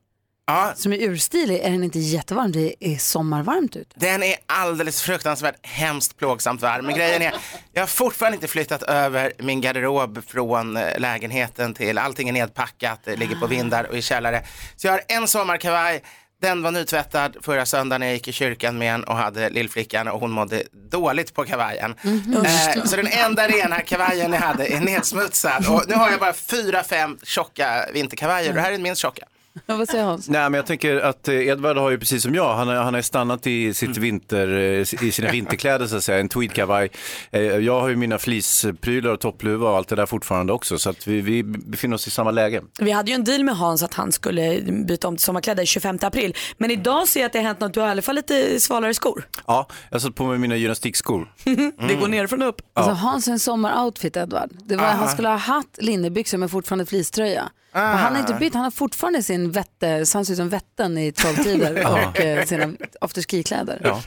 Ja, som är urstilig, är den inte jättevarm? Det är sommarvarmt ute. den är alldeles fruktansvärt hemskt plågsamt varm. Men grejen är, jag har fortfarande inte flyttat över min garderob från eh, lägenheten till allting är nedpackat, det ligger på vindar och i källare. Så jag har en sommarkavaj, den var nytvättad förra söndagen när jag gick i kyrkan med en och hade lillflickan och hon mådde dåligt på kavajen. Eh, så den enda rena kavajen jag hade är nedsmutsad och nu har jag bara fyra, fem tjocka vinterkavajer och det här är minst tjocka. Ja, vad säger Hans? Nej, men jag tänker att eh, Edvard har ju precis som jag, han har, han har stannat i, sitt vinter, eh, i sina vinterkläder så att säga, en tweedkavaj. Eh, Jag har ju mina fleeceprylar och toppluva och allt det där fortfarande också, så att vi, vi befinner oss i samma läge. Vi hade ju en deal med Hans att han skulle byta om till sommarkläder 25 april. Men idag ser jag att det har hänt något. Du har i alla fall lite svalare skor. Ja, jag satt på mig mina gymnastikskor. Det går nerifrån och upp. Alltså Hans en sommaroutfit Edvard. Det var, han skulle ha hatt linnebyxor men fortfarande fleecetröja. Men Han har inte bytt, han har fortfarande sin vette, så han ser ut som vätten i Trolltider och eh, sina afterski-kläder. Ja.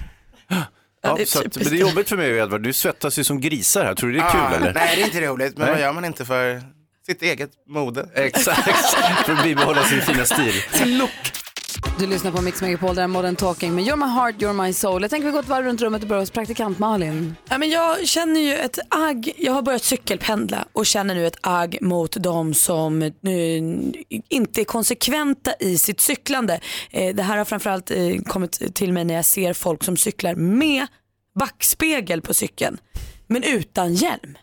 Ja, det är så att, typiskt. men det är jobbigt för mig Edvard, du svettas ju som grisar här, tror du det är kul Ah, eller? Nej, det är inte roligt, men Nej. vad gör man inte för sitt eget mode? Exakt, för att bibehålla sin fina stil. Du lyssnar på Mix Megapol, där Modern Talking med You're My Heart, You're My Soul. Jag tänker vi går ett varv runt rummet och börjar hos praktikant Malin. Ja, men jag känner ju ett agg, jag har börjat cykelpendla och känner nu ett agg mot de som eh, inte är konsekventa i sitt cyklande. Eh, det här har framförallt eh, kommit till mig när jag ser folk som cyklar med backspegel på cykeln men utan hjälm.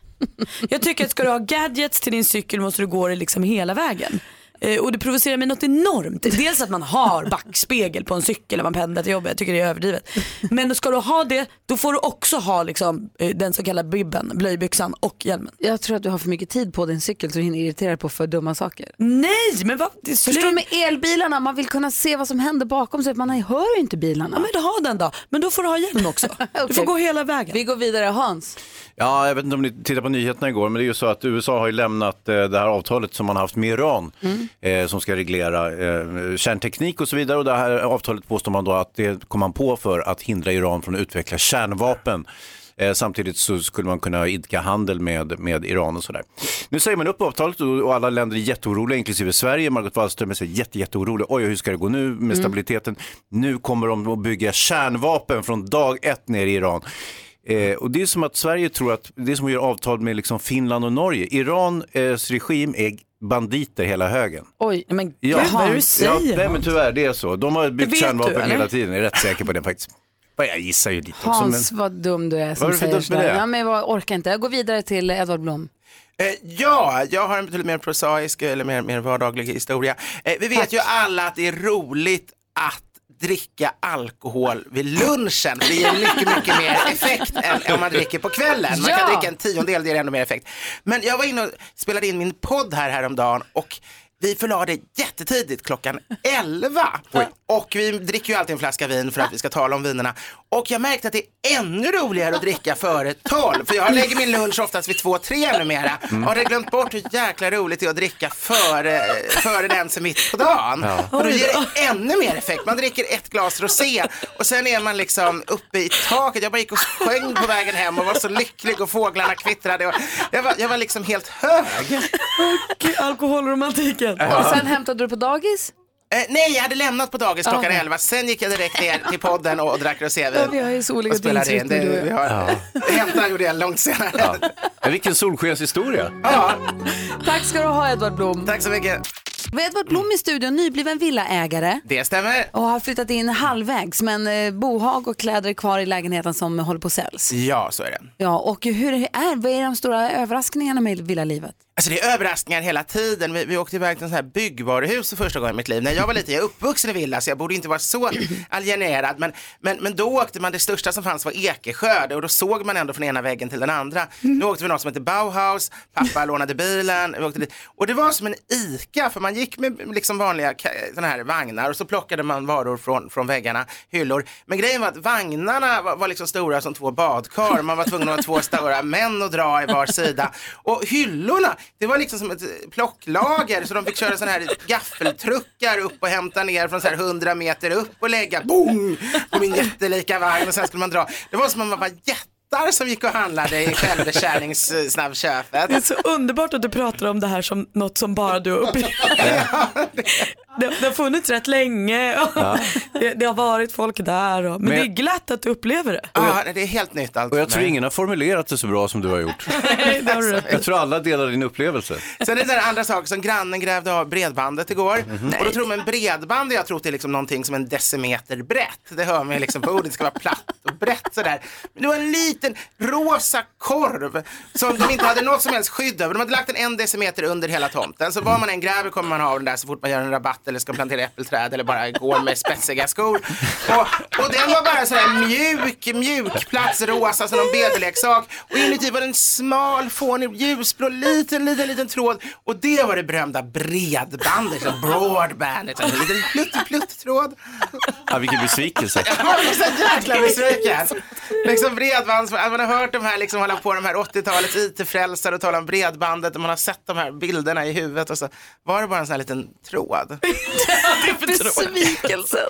Jag tycker att ska du ha gadgets till din cykel måste du gå det liksom hela vägen. Eh, och det provocerar mig något enormt. Dels att man har backspegel på en cykel när man pendlar till jobbet, jag tycker det är överdrivet. Men ska du ha det, då får du också ha liksom, eh, den så kallade bibben, blöjbyxan och hjälmen. Jag tror att du har för mycket tid på din cykel så du hinner irritera dig på för dumma saker. Nej, men vad? Det Förstår du med elbilarna, man vill kunna se vad som händer bakom sig, man hör ju inte bilarna. Ja, men du har den då, men då får du ha hjälm också. Du får gå hela vägen. Vi går vidare, Hans. Ja, jag vet inte om ni tittade på nyheterna igår, men det är ju så att USA har ju lämnat eh, det här avtalet som man har haft med Iran. Eh, som ska reglera eh, kärnteknik och så vidare. Och det här avtalet påstår man då att det kom man på för att hindra Iran från att utveckla kärnvapen. Eh, samtidigt så skulle man kunna idka handel med, med Iran och sådär. Nu säger man upp avtalet och, och alla länder är jätteoroliga, inklusive Sverige. Margot Wallström är så jätte, jätteorolig. Oj, hur ska det gå nu med Mm. stabiliteten? Nu kommer de att bygga kärnvapen från dag ett ner i Iran. Eh, och det är som att Sverige tror att det är som att göra avtal med liksom Finland och Norge. Irans regim är banditer hela högen. Oj, men gud Ja, vad du ja, säger. nej, men tyvärr, det är så. De har byggt du, kärnvapen eller? hela tiden, jag är rätt säker på det faktiskt. Ja, Jag gissar ju lite också. Hans, Men... vad dum du är som säger sådär. Ja, men jag orkar inte. Jag går vidare till Edvard Blom. Eh, ja, jag har en betydligt mer prosaisk eller mer, mer vardaglig historia. Eh, vi vet ju alla att det är roligt att dricka alkohol vid lunchen. Det ger mycket, mycket mer effekt än om man dricker på kvällen. Man kan dricka en tiondel, det ger ännu mer effekt. Men jag var inne och spelade in min podd här häromdagen och vi förlade jättetidigt klockan 11. Och vi dricker ju alltid en flaska vin för att vi ska tala om vinerna. Och jag märkte att det är ännu roligare att dricka före 12. För jag lägger min lunch oftast vid 2-3 numera. Mm. Och hade glömt bort hur jäkla roligt det är att dricka före, före den som är mitt på dagen. Ja. Och då ger det ännu mer effekt. Man dricker ett glas rosé och sen är man liksom uppe i taket. Jag bara gick och sjöng på vägen hem och var så lycklig och fåglarna kvittrade. Och jag, var, jag var liksom helt hög. Alkoholromantiken. Och sen hämtade du på dagis? Eh, nej, jag hade lämnat på dagis klockan Ah. 11. Sen gick jag direkt ner till podden och, och drack rosévin. Ja, vi har ju så olika dygnsrytmer, har, Hämta gjorde jag långt senare. Ja. Men vilken solskenshistoria. Tack ska du ha Edvard Blom. Tack så mycket. Vi har Edvard Blom i studion, nybliven villaägare. Det stämmer. Och har flyttat in halvvägs men eh, bohag och kläder är kvar i lägenheten som håller på att säljs. Ja, så är det. Ja, och hur är, vad är de stora överraskningarna med villalivet? Alltså det är överraskningar hela tiden. Vi, vi åkte iväg till en sån här byggvaruhus för första gången i mitt liv. När jag var liten, jag är uppvuxen i villa så jag borde inte vara så alienerad. Men, men, men då åkte man, det största som fanns var Ekesjö och då såg man ändå från ena väggen till den andra. Nu åkte vi något som heter Bauhaus, pappa lånade bilen. Vi åkte dit. Och det var som en ICA för man gick med liksom vanliga såna här vagnar och så plockade man varor från, från väggarna, hyllor. Men grejen var att vagnarna var, var liksom stora som två badkar. Man var tvungen att ha två stora män och dra i var sida. Och hyllorna, det var liksom som ett plocklager så de fick köra sådana här gaffeltruckar upp och hämta ner från så här 100 meter upp och lägga boom på min jättelika vagn och sen skulle man dra. Det var som om man var jättar som gick och handlade i självbetjäningssnabbköpet. Det är så underbart att du pratar om det här som något som bara du har upplevt. det, det har funnits rätt länge och Ja. det, det har varit folk där. Och, men, Men- det är glatt att du upplever det. Ja, det är helt nytt allt. Och jag tror ingen har formulerat det så bra som du har gjort. det har du. Jag tror alla delar din upplevelse. Sen är det där andra saker som grannen grävde av bredbandet igår. Mhm. Och då tror man bredband, jag tror det är liksom någonting som en decimeter brett. Det hör man ju liksom på ordet, det ska vara platt och brett sådär. Men det var en liten rosa korv som de inte hade något som helst skydd över. De hade lagt den en decimeter under hela tomten. Så var man än gräver kommer man ha den där så fort man gör en rabatt eller ska plantera äppelträd eller bara går med spetsiga skor. Och, och den var bara sådär mjuk, mjukplatsrosa som en BB-leksak. Och inuti var det en smal, fånig, ljusblå, liten, liten, liten tråd. Och det var det berömda bredbandet, så broadband. En liten plutt-plutt-tråd. Ja, vilken besvikelse. Jag var så jäkla besviken. Liksom bredbands, man har hört de här, liksom hålla på de här 80-talets IT-frälsare och tala om bredbandet och man har sett de här bilderna i huvudet och så var det bara en sån här liten tråd. Besvikelsen.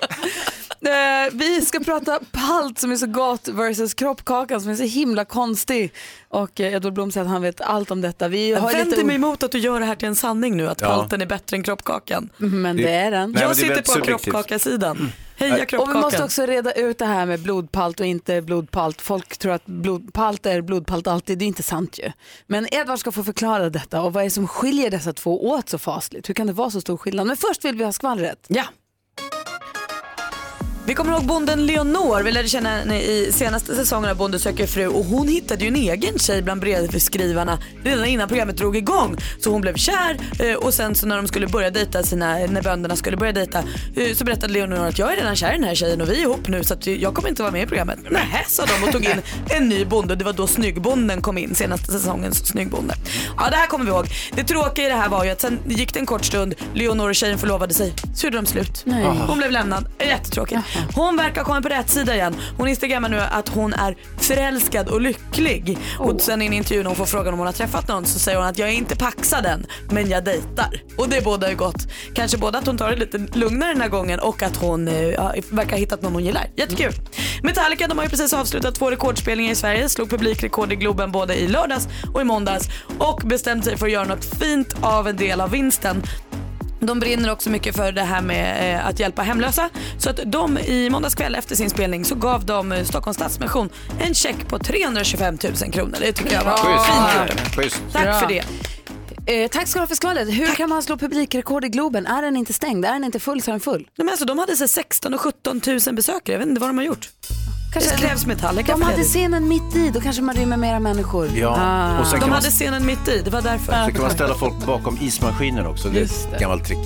Eh, vi ska prata palt som är så gott versus kroppkakan som är så himla konstig. Och eh, Edvard Blom säger att han vet allt om detta. Vi Jag har vänder lite... mig emot att du gör det här till en sanning nu, att Ja. palten är bättre än kroppkakan. Men det är den. Jag sitter på kroppkakasidan. Heja Och vi kroppkakan. måste också reda ut det här med blodpalt och inte blodpalt. Folk tror att blodpalt är blodpalt alltid, det är inte sant ju. Men Edvard ska få förklara detta och vad är det som skiljer dessa två åt så fasligt? Hur kan det vara så stor skillnad? Men först vill vi ha skvallret. Ja. Vi kommer ihåg bonden Leonor, vi lärde känna henne i senaste säsongen av Bonde söker fru och hon hittade ju en egen tjej bland brevskrivarna redan innan programmet drog igång. Så hon blev kär eh, och sen så när de skulle börja dejta sina, när bönderna skulle börja dejta eh, så berättade Leonor att jag är redan kär i den här tjejen och vi är ihop nu så att jag kommer inte vara med i programmet. Nähä sa de och tog in en ny bonde. Det var då Snyggbonden kom in, senaste säsongens Snyggbonde. Ja det här kommer vi ihåg. Det tråkiga i det här var ju att sen gick det en kort stund, Leonor och tjejen förlovade sig, så gjorde de slut. Nej. Hon blev lämnad, jättetråkigt. Hon verkar komma på rätt sida igen. Hon instagrammar nu att hon är förälskad och lycklig. Och sen i en intervju när hon får frågan om hon har träffat någon så säger hon att jag är inte paxad än men jag dejtar. Och det bådar ju gott. Kanske både att hon tar det lite lugnare den här gången och att hon eh, ja, verkar ha hittat någon hon gillar. Jättekul. Metallica de har ju precis avslutat två rekordspelningar i Sverige. Slog publikrekord i Globen både i lördags och i måndags. Och bestämt sig för att göra något fint av en del av vinsten. De brinner också mycket för det här med eh, att hjälpa hemlösa. Så att de i måndags kväll efter sin spelning så gav de eh, Stockholms Stadsmission en check på 325 000 kronor. Det tycker jag var fint gjort. Tack för det. Eh, tack ska du ha för skvallret. Hur kan man slå publikrekord i Globen? Är den inte stängd? Är den inte full så är den full. Nej, men alltså, de hade så 16 och 17 000 besökare. Jag vet inte vad de har gjort. Kanske det krävs Metallica De hade scenen mitt i, då kanske man rymmer mera människor. Ja, Ah. och sen De man, hade scenen mitt i, det var därför. sen kan man ställa folk bakom ismaskinen också. Det är ett gammalt trick.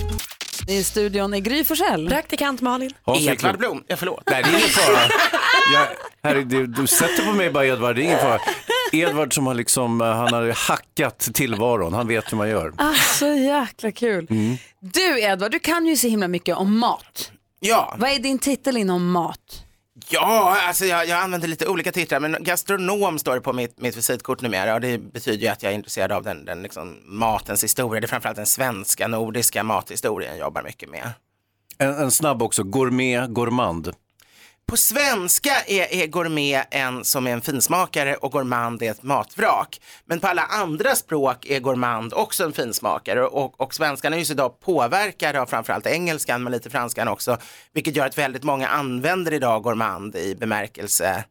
I studion är Gry Forssell. Praktikant Malin. Edvard. Blom, ja, förlåt. Nej, det är ingen fara. Jag, herre, du, du sätter på mig bara Edvard, det är ingen fara. Edvard som har liksom, eh, han har hackat tillvaron, han vet hur man gör. Ah, så jäkla kul. Mm. Du Edvard, du kan ju så himla mycket om mat. Ja, Vad är din titel inom mat? Ja alltså jag, jag använder lite olika titlar, men gastronom står det på mitt, mitt visitkort numera och det betyder ju att jag är intresserad av den, den liksom, matens historia. Det är framförallt den svenska, nordiska mathistorien jag jobbar mycket med. En, en snabb också, gourmet, gourmand. På svenska är, är gourmet en som är en finsmakare och gourmand är ett matvrak. Men på alla andra språk är gourmand också en finsmakare och, och svenskan är ju idag påverkade av framförallt engelskan men lite franskan också. Vilket gör att väldigt många använder idag gourmand i bemärkelse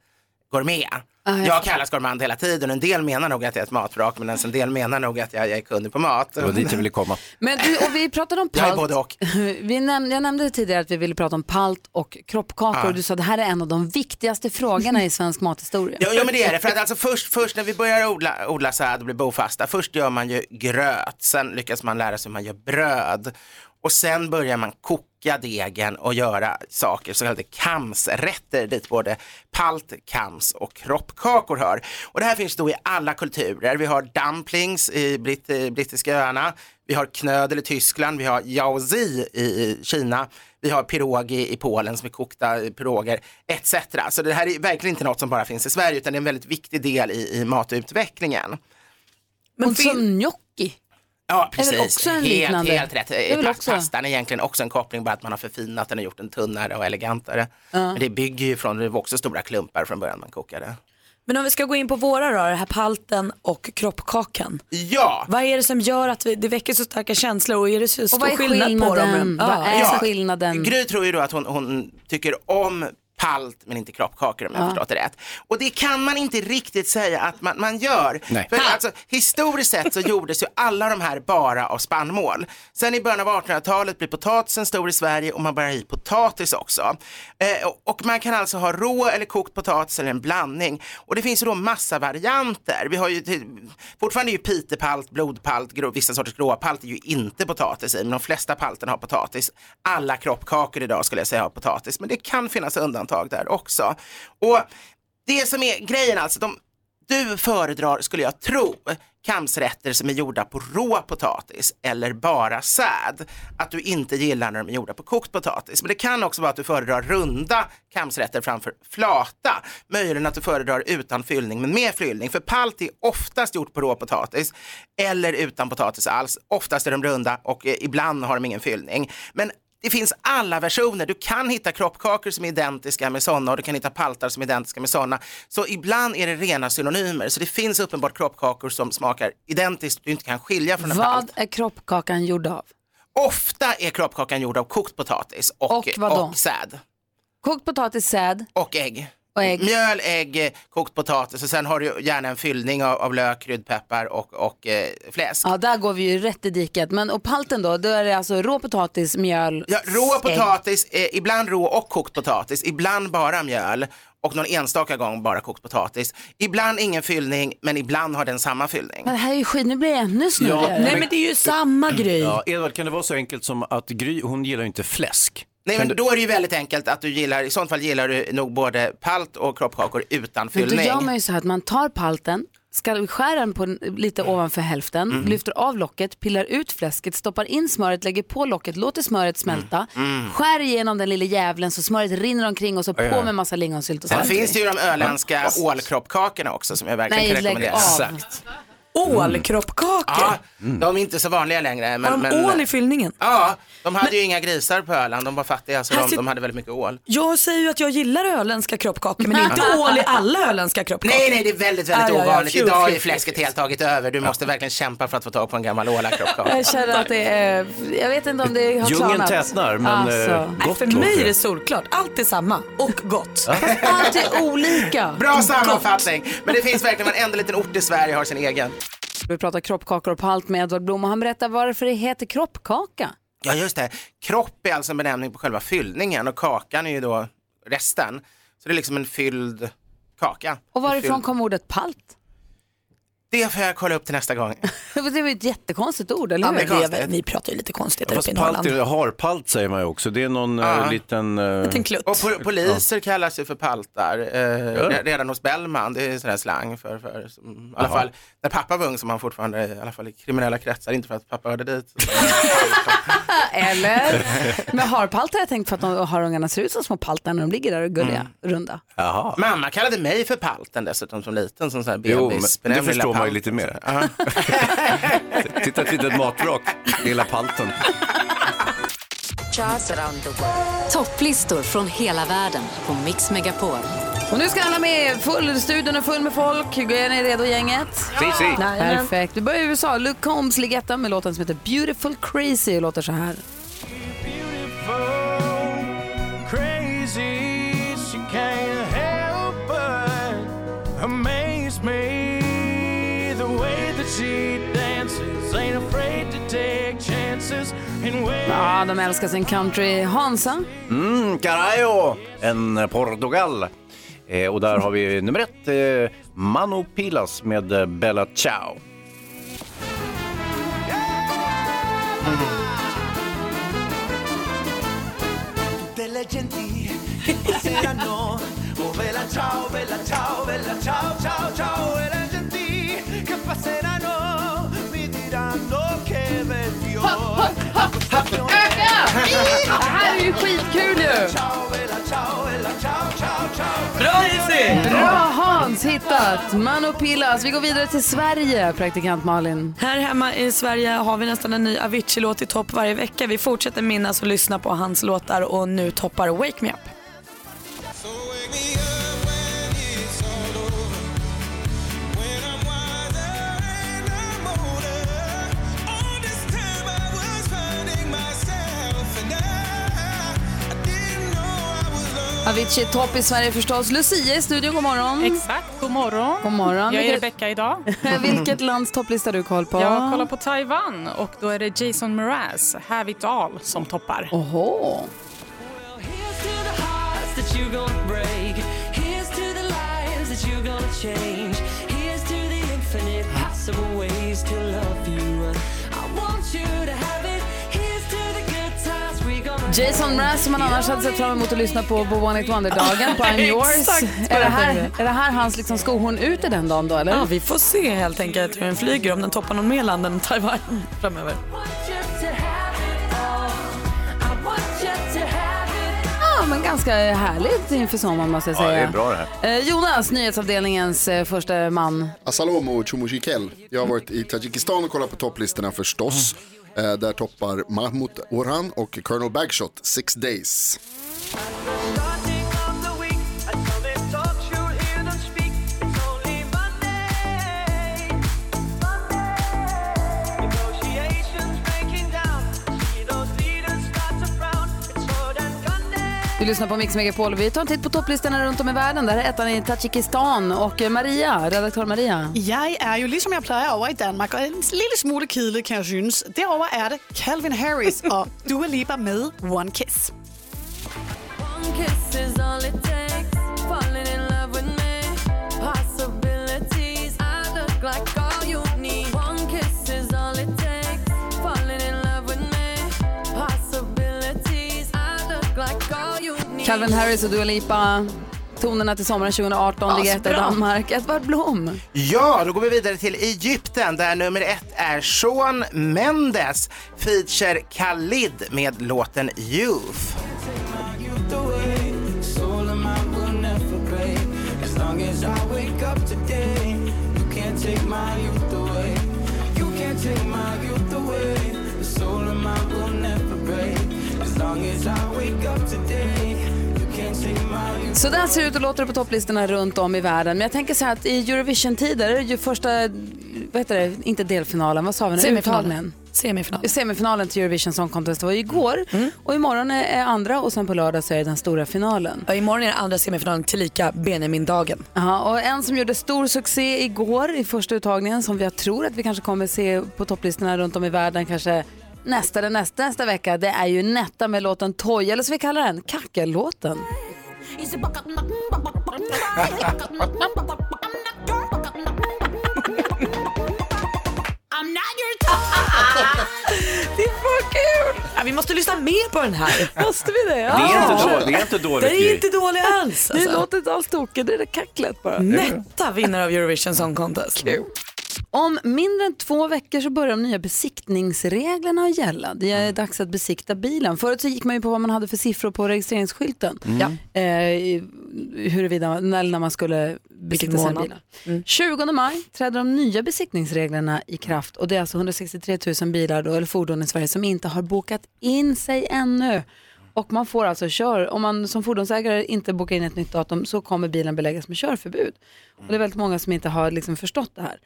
gourmet. Ah, jag jag kallas gourmand hela tiden. En del menar nog att jag är ett matvrak men en del menar nog att jag, jag är kunnig på mat. Det var dit jag ville komma. Men du, och vi pratade om Jag är palt. både och. Vi näm- jag nämnde tidigare att vi ville prata om palt och kroppkakor. Ja. Du sa att det här är en av de viktigaste frågorna i svensk mathistoria. Ja, ja men det är det. För att alltså först, först när vi börjar odla, odla säd och bli bofasta, först gör man ju gröt, sen lyckas man lära sig hur man gör bröd och sen börjar man koka degen och göra saker, så kallade kamsrätter dit både palt, kams och kroppkakor hör. Och det här finns då i alla kulturer. Vi har dumplings i britt, eh, brittiska öarna, vi har knödel i Tyskland, vi har yaozi i Kina, vi har pirogi i Polen som är kokta piroger etc. Så det här är verkligen inte något som bara finns i Sverige utan det är en väldigt viktig del i, i matutvecklingen. och som gnocchi. Ja, Är väl precis. också en helt, helt rätt. Det är också- Pastan är egentligen också en koppling, bara att man har förfinat den och gjort den tunnare och elegantare. Men det bygger ju från, det var också stora klumpar från början man kokade. Men om vi ska gå in på våra då, det här palten och kroppkakan. Ja, Vad är det som gör att vi, det väcker så starka känslor och är det så Och stor vad är skillnad på skillnaden? dem? Vad är Ja. skillnaden? Gry tror ju då att hon, hon tycker om palt men inte kroppkakor om jag har förstått det rätt. Och det kan man inte riktigt säga att man, man gör. Nej. För alltså, historiskt sett så gjordes ju alla de här bara av spannmål. Sen i början av 1800-talet blir potatisen stor i Sverige och man börjar i potatis också. Eh, och, man kan alltså ha rå eller kokt potatis eller en blandning. Och det finns ju då massa varianter. Vi har ju till, fortfarande är ju pitepalt, blodpalt, grå, vissa sorters gråpalt är ju inte potatis i, men de flesta palterna har potatis. Alla kroppkakor idag skulle jag säga har potatis, men det kan finnas undantag där också. Och det som är grejen alltså, de, du föredrar, skulle jag tro, kamsrätter som är gjorda på rå potatis eller bara säd. Att du inte gillar när de är gjorda på kokt potatis. Men det kan också vara att du föredrar runda kamsrätter framför flata. Möjligen att du föredrar utan fyllning men med fyllning. För palt är oftast gjort på rå potatis eller utan potatis alls. Oftast är de runda och eh, ibland har de ingen fyllning. Men det finns alla versioner. Du kan hitta kroppkakor som är identiska med sådana och du kan hitta paltar som är identiska med sådana. Så ibland är det rena synonymer. Så det finns uppenbart kroppkakor som smakar identiskt du inte kan skilja från en palt. Vad är kroppkakan gjord av? Ofta är kroppkakan gjord av kokt potatis och, Och och säd. Kokt potatis, säd Och ägg. Och ägg. Mjöl, ägg, kokt potatis och sen har du gärna en fyllning av, av lök, kryddpeppar och, och eh, fläsk. Ja, där går vi ju rätt i diket. Men och palten då, då är det alltså rå potatis, mjöl, Ja, rå ägg. potatis, eh, ibland rå och kokt potatis, ibland bara mjöl och någon enstaka gång bara kokt potatis. Ibland ingen fyllning, men ibland har den samma fyllning. Men det här är ju skit, nu blir det ännu snurrigare. Nej men det är ju samma grej. Ja, Edvard, kan det vara så enkelt som att Gry, hon gillar ju inte fläsk? Nej, men då är det ju väldigt enkelt att du gillar, i sånt fall gillar du nog både palt och kroppkakor utan Men då fyllning. gör man ju så här att man tar palten skär den på, lite ovanför hälften, Mm. lyfter av locket, pillar ut fläsket, stoppar in smöret, lägger på locket, låter smöret smälta, Mm. skär igenom den lilla jävlen så smöret rinner omkring och så på med massa lingonsylt och Sen finns det ju de öländska ålkroppkakorna också som jag verkligen Nej, kan lägg rekommendera. av. Exakt. Ålkroppkakor? Ja, de är inte så vanliga längre. Men, Har de men, ål i fyllningen? Ja, de hade ju inga grisar på Öland, de var fattiga så de, de hade väldigt mycket ål. Jag säger ju att jag gillar öländska kroppkakor men inte ål i alla öländska kroppkakor. Nej, nej, det är väldigt, väldigt Ja, ja, ja, ovanligt. fju, Idag fju, fläsket helt tagit över. Du måste verkligen kämpa för att få tag på en gammal ålakroppkaka. Jag känner att det är, jag vet inte om det har Djungeln klarnat. tätnar, men, Alltså. eh, Nej, för mig är det solklart. Allt är samma och gott. Allt är olika. Bra sammanfattning. Men det finns verkligen, varenda liten ort i Sverige har sin egen. Vi pratar kroppkakor och palt med Edvard Blom och han berättar varför det heter kroppkaka. Ja, just det. Kropp är alltså en benämning på själva fyllningen och kakan är ju då resten. Så det är liksom en fylld kaka. Och varifrån Fylld- kom ordet palt? Det får jag kolla upp till nästa gång. Det var ju ett jättekonstigt ord, eller Ja, hur? det konstigt. Ni pratar ju lite konstigt där Fast uppe i palt, Norrland. harpalt säger man ju också. Det är någon Ja. eh, liten... eh, Och po- poliser kallas ju för paltar. Eh, re- Redan hos Bellman, det är sån här slang för, för som, i alla fall när pappa var ung som han fortfarande, i alla fall i kriminella kretsar, inte för att pappa hörde dit. Eller? Men harpalt har jag tänkt för att de harungarna ser ut som små paltar när de ligger där och gulliga, Mm. runda. Jaha. Mamma kallade mig för palten dessutom som liten, som sån här Jo, man ju lite mer. Titta ett litet matvrak, lilla palten. The world. Topplistor från hela världen på Mix Megapol. Och nu ska alla med, full, studion är full med folk. Är ni redo gänget? Si, si. Jajamän. Perfekt. Vi börjar i USA. Luke Combs ligger etta med låten som heter Beautiful Crazy och låter så här. crazy. She can't help but amaze me. Ja, de älskar sin country. Hansa? Mm, Carajo, en Portugal. Eh, och där har vi nummer ett, eh, Mano Pilas med eh, Bella Ciao. delle här är ju skitkul ju! Bra Izzy! Bra Hans, hittat! Mano Pilas. Vi går vidare till Sverige, praktikant Malin. Här hemma i Sverige har vi nästan en ny Avicii-låt i topp varje vecka. Vi fortsätter minnas och lyssna på hans låtar och nu toppar Wake Me Up. Avicii topp i Sverige förstås. Lucia i studion, god morgon. Exakt, god morgon. God morgon. Jag är Rebecca idag. Vilket lands topplista har du koll på? Jag kollar på Taiwan och då är det Jason Mraz, Have It All, som toppar. Oho. hearts Jason Mraz som man annars hade sett fram emot att lyssna på på One It Wonder-dagen på I'm yours. Är det, här, är det här hans liksom skohorn ut i den dagen då eller? Ja, vi får se helt enkelt hur den flyger, om den toppar någon mer land än Taiwan framöver. Ja, men ganska härligt inför sommaren måste jag Ja, säga. det är bra det här. Jonas, nyhetsavdelningens eh, första man. Assalomu Chumujikel. Jag har varit i Tadzjikistan och kollat på topplistorna förstås. Eh, där toppar Mahmoud Orhan och Colonel Bagshot Six Days. Du lyssnar på Mix Megapol. Vi tar en titt på topplistorna runt om i världen. Där är ettan i Tadzjikistan. Och eh, Maria, redaktör Maria. Jeg er jo ligesom jeg plejer over i Danmark, og en lille smule kedelig, kan jeg synes. Derover er det Calvin Harris og Dua Lipa med One Kiss. One kiss is all it takes. Falling in love with me. Possibilities. I look like Calvin Harris och Dua Lipa. tonerna till sommaren 2018 ligger etta i. Danmark. Edvard Blom. Ja, då går vi vidare till Egypten där nummer ett är Shawn Mendes feature Khalid med låten Youth. Soul Så där ser det ut och låter det på topplistorna runt om i världen. Men jag tänker så här att i Eurovision-tider, ju första, vad heter det, inte delfinalen, vad sa vi nu? Semifinalen. Semifinalen. Semifinalen till Eurovision Song Contest var igår och imorgon är andra och sen på lördag så är det den stora finalen. Ja, imorgon är det andra semifinalen tillika Benjamin-dagen. Ja, och en som gjorde stor succé igår i första uttagningen som jag tror att vi kanske kommer se på topplistorna runt om i världen kanske nästa eller nästa, nästa vecka det är ju Netta med låten Toy eller som vi kallar den, Kackellåten. Det för kul! Ja, vi måste lyssna mer på den här. Måste vi det? Det är inte dåligt, det är inte dåligt. Det är inte dålig alls. Det Alltså. låter inte alls tokigt, det är det kacklet bara. Netta vinner av Eurovision Song Contest. Om mindre än två veckor så börjar de nya besiktningsreglerna att gälla. Det är dags att besikta bilen. Förut så gick man ju på vad man hade för siffror på registreringsskylten. Mm. Eh, huruvida, när, när man skulle besikta sina månad. bilar. 20 maj träder de nya besiktningsreglerna i kraft och det är alltså 163 000 bilar då, eller fordon i Sverige som inte har bokat in sig ännu. Och man får alltså kör, om man som fordonsägare inte bokar in ett nytt datum så kommer bilen beläggas med körförbud. Och det är väldigt många som inte har liksom förstått det här.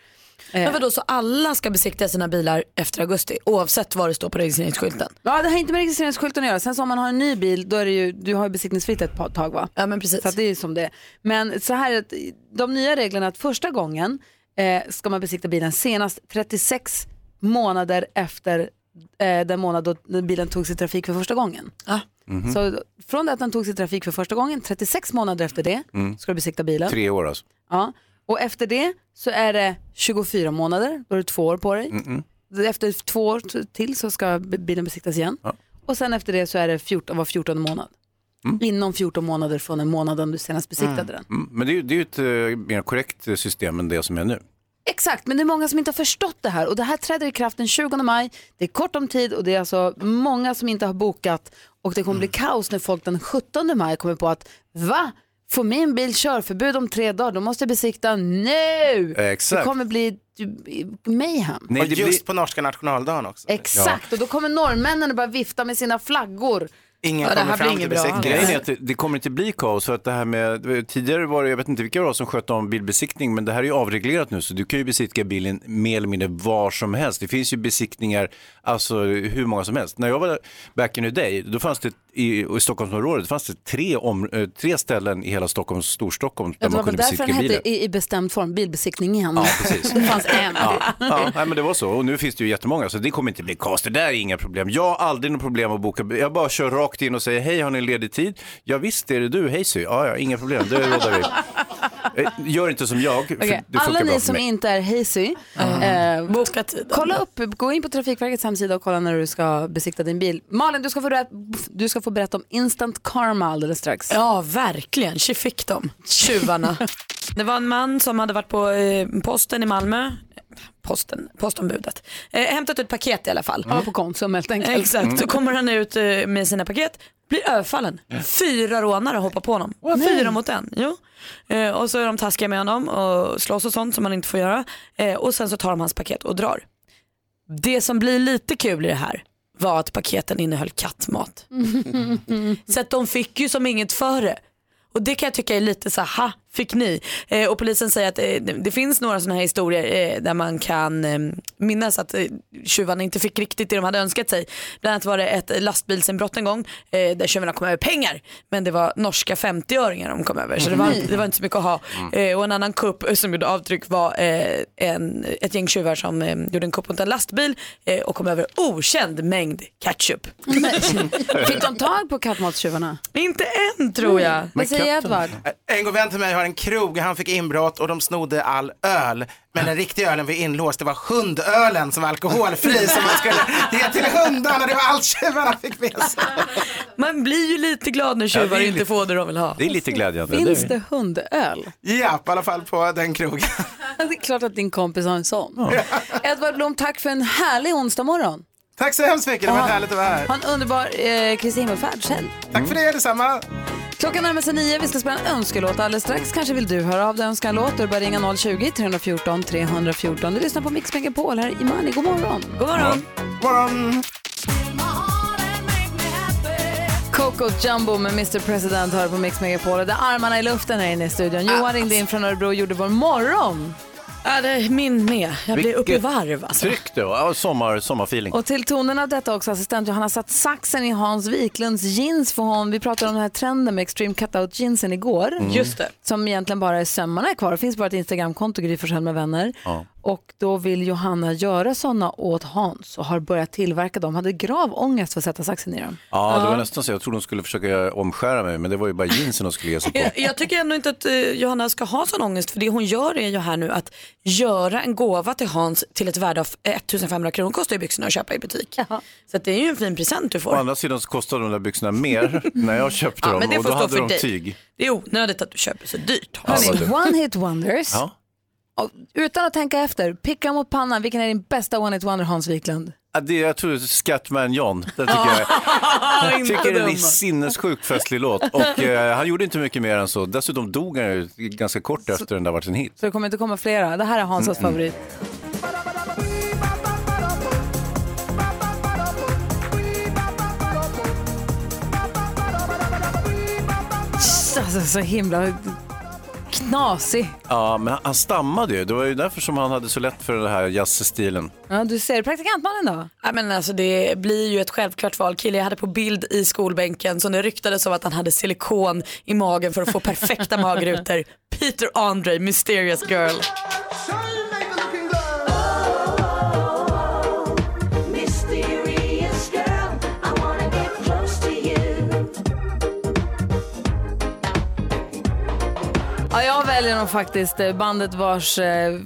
Men vadå, så alla ska besikta sina bilar efter augusti oavsett vad det står på registreringsskylten? Ja, det har inte med registreringsskylten att göra. Sen så om man har en ny bil, då är det ju, du har ju besiktningsfritt ett tag va? Ja men precis. Så det är ju som det är. Men så här, är det, de nya reglerna att första gången eh, ska man besikta bilen senast 36 månader efter eh, den månad då bilen togs i trafik för första gången. Ah. Mhm. Så från det att den togs i trafik för första gången, 36 månader efter det, Mm. ska du besikta bilen. Tre år alltså. Ja. Och efter det så är det 24 månader, då är det två år på dig. Mm-mm. Efter två år till så ska bilen besiktas igen. Ja. Och sen efter det så är det 14, var 14 månad. Inom 14 månader från den månaden du senast besiktade den. Mm. Men det är det är ju ett eh, mer korrekt eh, system än det som är nu. Exakt, men det är många som inte har förstått det här och det här träder i kraft den 20 maj. Det är kort om tid och det är alltså många som inte har bokat och det kommer bli kaos när folk den 17 maj kommer på att va? Får min bil körförbud om tre dagar? Då måste jag besikta nu! Exakt. Det kommer bli mayhem. Nej, och det just blir- på norska nationaldagen också. Exakt, och då kommer norrmännen att bara vifta med sina flaggor. Ingen Ja, det kommer här blir fram till bra. besiktningen. Grejen är att det, det kommer inte bli kaos. För att det här med, tidigare var det, jag vet inte vilka det var som skötte om bilbesiktning, men det här är ju avreglerat nu så du kan ju besiktiga bilen mer eller mindre var som helst. Det finns ju besiktningar, alltså hur många som helst. När jag var back in the day, då fanns det i, i Stockholmsområdet, fanns det tre, om, eh, tre ställen i hela Stockholms, Storstockholm där Det var man väl kunde därför den besiktiga bilar. hette i, i bestämd form, bilbesiktningen. Ja, precis. det fanns en. Ja, ja nej, men det var så. Och nu finns det ju jättemånga, så det kommer inte bli kaos. Det där är inga problem. Jag har aldrig något problem att boka. Jag bara kör rakt in och säger, hej, har ni ledig tid? Ja, visst är det du, hej Sy. Ja, ja, inga problem, det råder vi. Eh, Gör inte som jag, funkar Alla ni som mig. inte är hazy, eh, Boka tiden. kolla upp, gå in på Trafikverkets hemsida och kolla när du ska besikta din bil. Malin, du ska få, berätta, du ska få berätta om Instant Karma alldeles strax. Ja, verkligen. Tji fick de, tjuvarna. det var en man som hade varit på eh, posten i Malmö, posten, postombudet, eh, hämtat ett paket i alla fall. Ja, på Konsum helt enkelt. Exakt, så kommer han ut eh, med sina paket, blir överfallen. Fyra rånare hoppar på honom. Fyra mot en. Jo. Eh, och så är de taskiga med honom och slåss och sånt som man inte får göra. Eh, och sen så tar de hans paket och drar. Det som blir lite kul i det här var att paketen innehöll kattmat. Så att de fick ju som inget för det. Och det kan jag tycka är lite så här, ha, fick ni? Eh, och polisen säger att eh, det, finns några sådana här historier eh, där man kan eh, minnas att eh, tjuvarna inte fick riktigt det de hade önskat sig. Bland annat var det ett lastbilsinbrott en gång eh, där tjuvarna kom över pengar. Men det var norska 50-öringar de kom över så det var, det var inte så mycket att ha. Eh, och en annan kupp som gjorde avtryck var eh, en, ett gäng tjuvar som eh, gjorde en kupp mot en lastbil eh, och kom över okänd mängd ketchup. Fick de tag på kattmatstjuvarna? Inte än tror jag. Vad säger Edvard? En god vän till mig har en krog, han fick inbrott och de snodde all öl. Men den riktiga ölen var inlåst, det var hundölen som var alkoholfri som man skulle ge till hundarna. Det var allt tjuvarna fick med sig. Man blir ju lite glad när Ja, tjuvar är inte får det de vill ha. Det är lite glädjande. Finns Det- hundöl? Ja, i alla fall på den krogen. Det är klart att din kompis har en sån. Edvard Blom, tack för en härlig onsdag morgon. Tack så hemskt mycket, det var härligt att vara här. Ha en underbar eh, Kristi himmelfärdshelg. Tack för det, detsamma. Klockan närmar sig nio, vi ska spela en önskelåt alldeles strax. Kanske vill du höra av dig önska en låt. Du bara ringa 020-314 314. Du lyssnar på Mix Megapol här i Mani. God morgon. God morgon. morgon. Coco Jumbo med Mr President hör på Mix Megapol. Det är armarna i luften här inne i studion. Johan ringde in från Örebro och gjorde vår morgon. Ja, det är min med. Jag blir uppe i varv alltså. Tryck då, ja, sommar, sommarfeeling. Och till tonen av detta också assistent Johanna satt saxen i Hans Wiklunds jeans för hon, vi pratade om den här trenden med extreme cutout jeansen igår. Mm. Just det. Som egentligen bara är sömmarna är kvar. Det finns bara ett Instagramkonto, Gry med vänner. Ja. Och då vill Johanna göra sådana åt Hans och har börjat tillverka dem. Hade grav ångest för att sätta saxen i dem. Ja, det var nästan så. Jag trodde de skulle försöka omskära mig, men det var ju bara jeansen de skulle ge sig på. Jag, jag tycker ändå inte att eh, Johanna ska ha sån ångest för det hon gör är ju här nu att göra en gåva till Hans till ett värde av 1500 kronor kostar ju byxorna att köpa i butik. Så att det är ju en fin present du Å får. andra sidan så kostade de där byxorna mer när jag köpte Ja, dem men det och får då stå hade för de dig. tyg. Det är onödigt att du köper så dyrt. Hörni, du- one hit wonders. Ja. Utan att tänka efter, picka mot pannan. Vilken är din bästa one hit wonder Hans Wiklund? Ja, det, jag tror Scatman John, det tycker jag. Jag tycker det är en sinnessjukt festlig låt. Och eh, han gjorde inte mycket mer än så. Dessutom dog han ju ganska kort efter den där vart en hit. Så det kommer inte komma flera. Det här är Hansas Mm, favorit. Alltså så himla knasig. Ja, men han- stammade ju. Det var ju därför som han hade så lätt för den här jazzstilen. Ja, du ser. Praktikantmannen då? Ja, men alltså det blir ju ett självklart val. Kille jag hade på bild i skolbänken så det ryktades om att han hade silikon i magen för att få perfekta magrutor. Peter Andre, Mysterious Girl. Väljer nog faktiskt eh, bandet vars eh,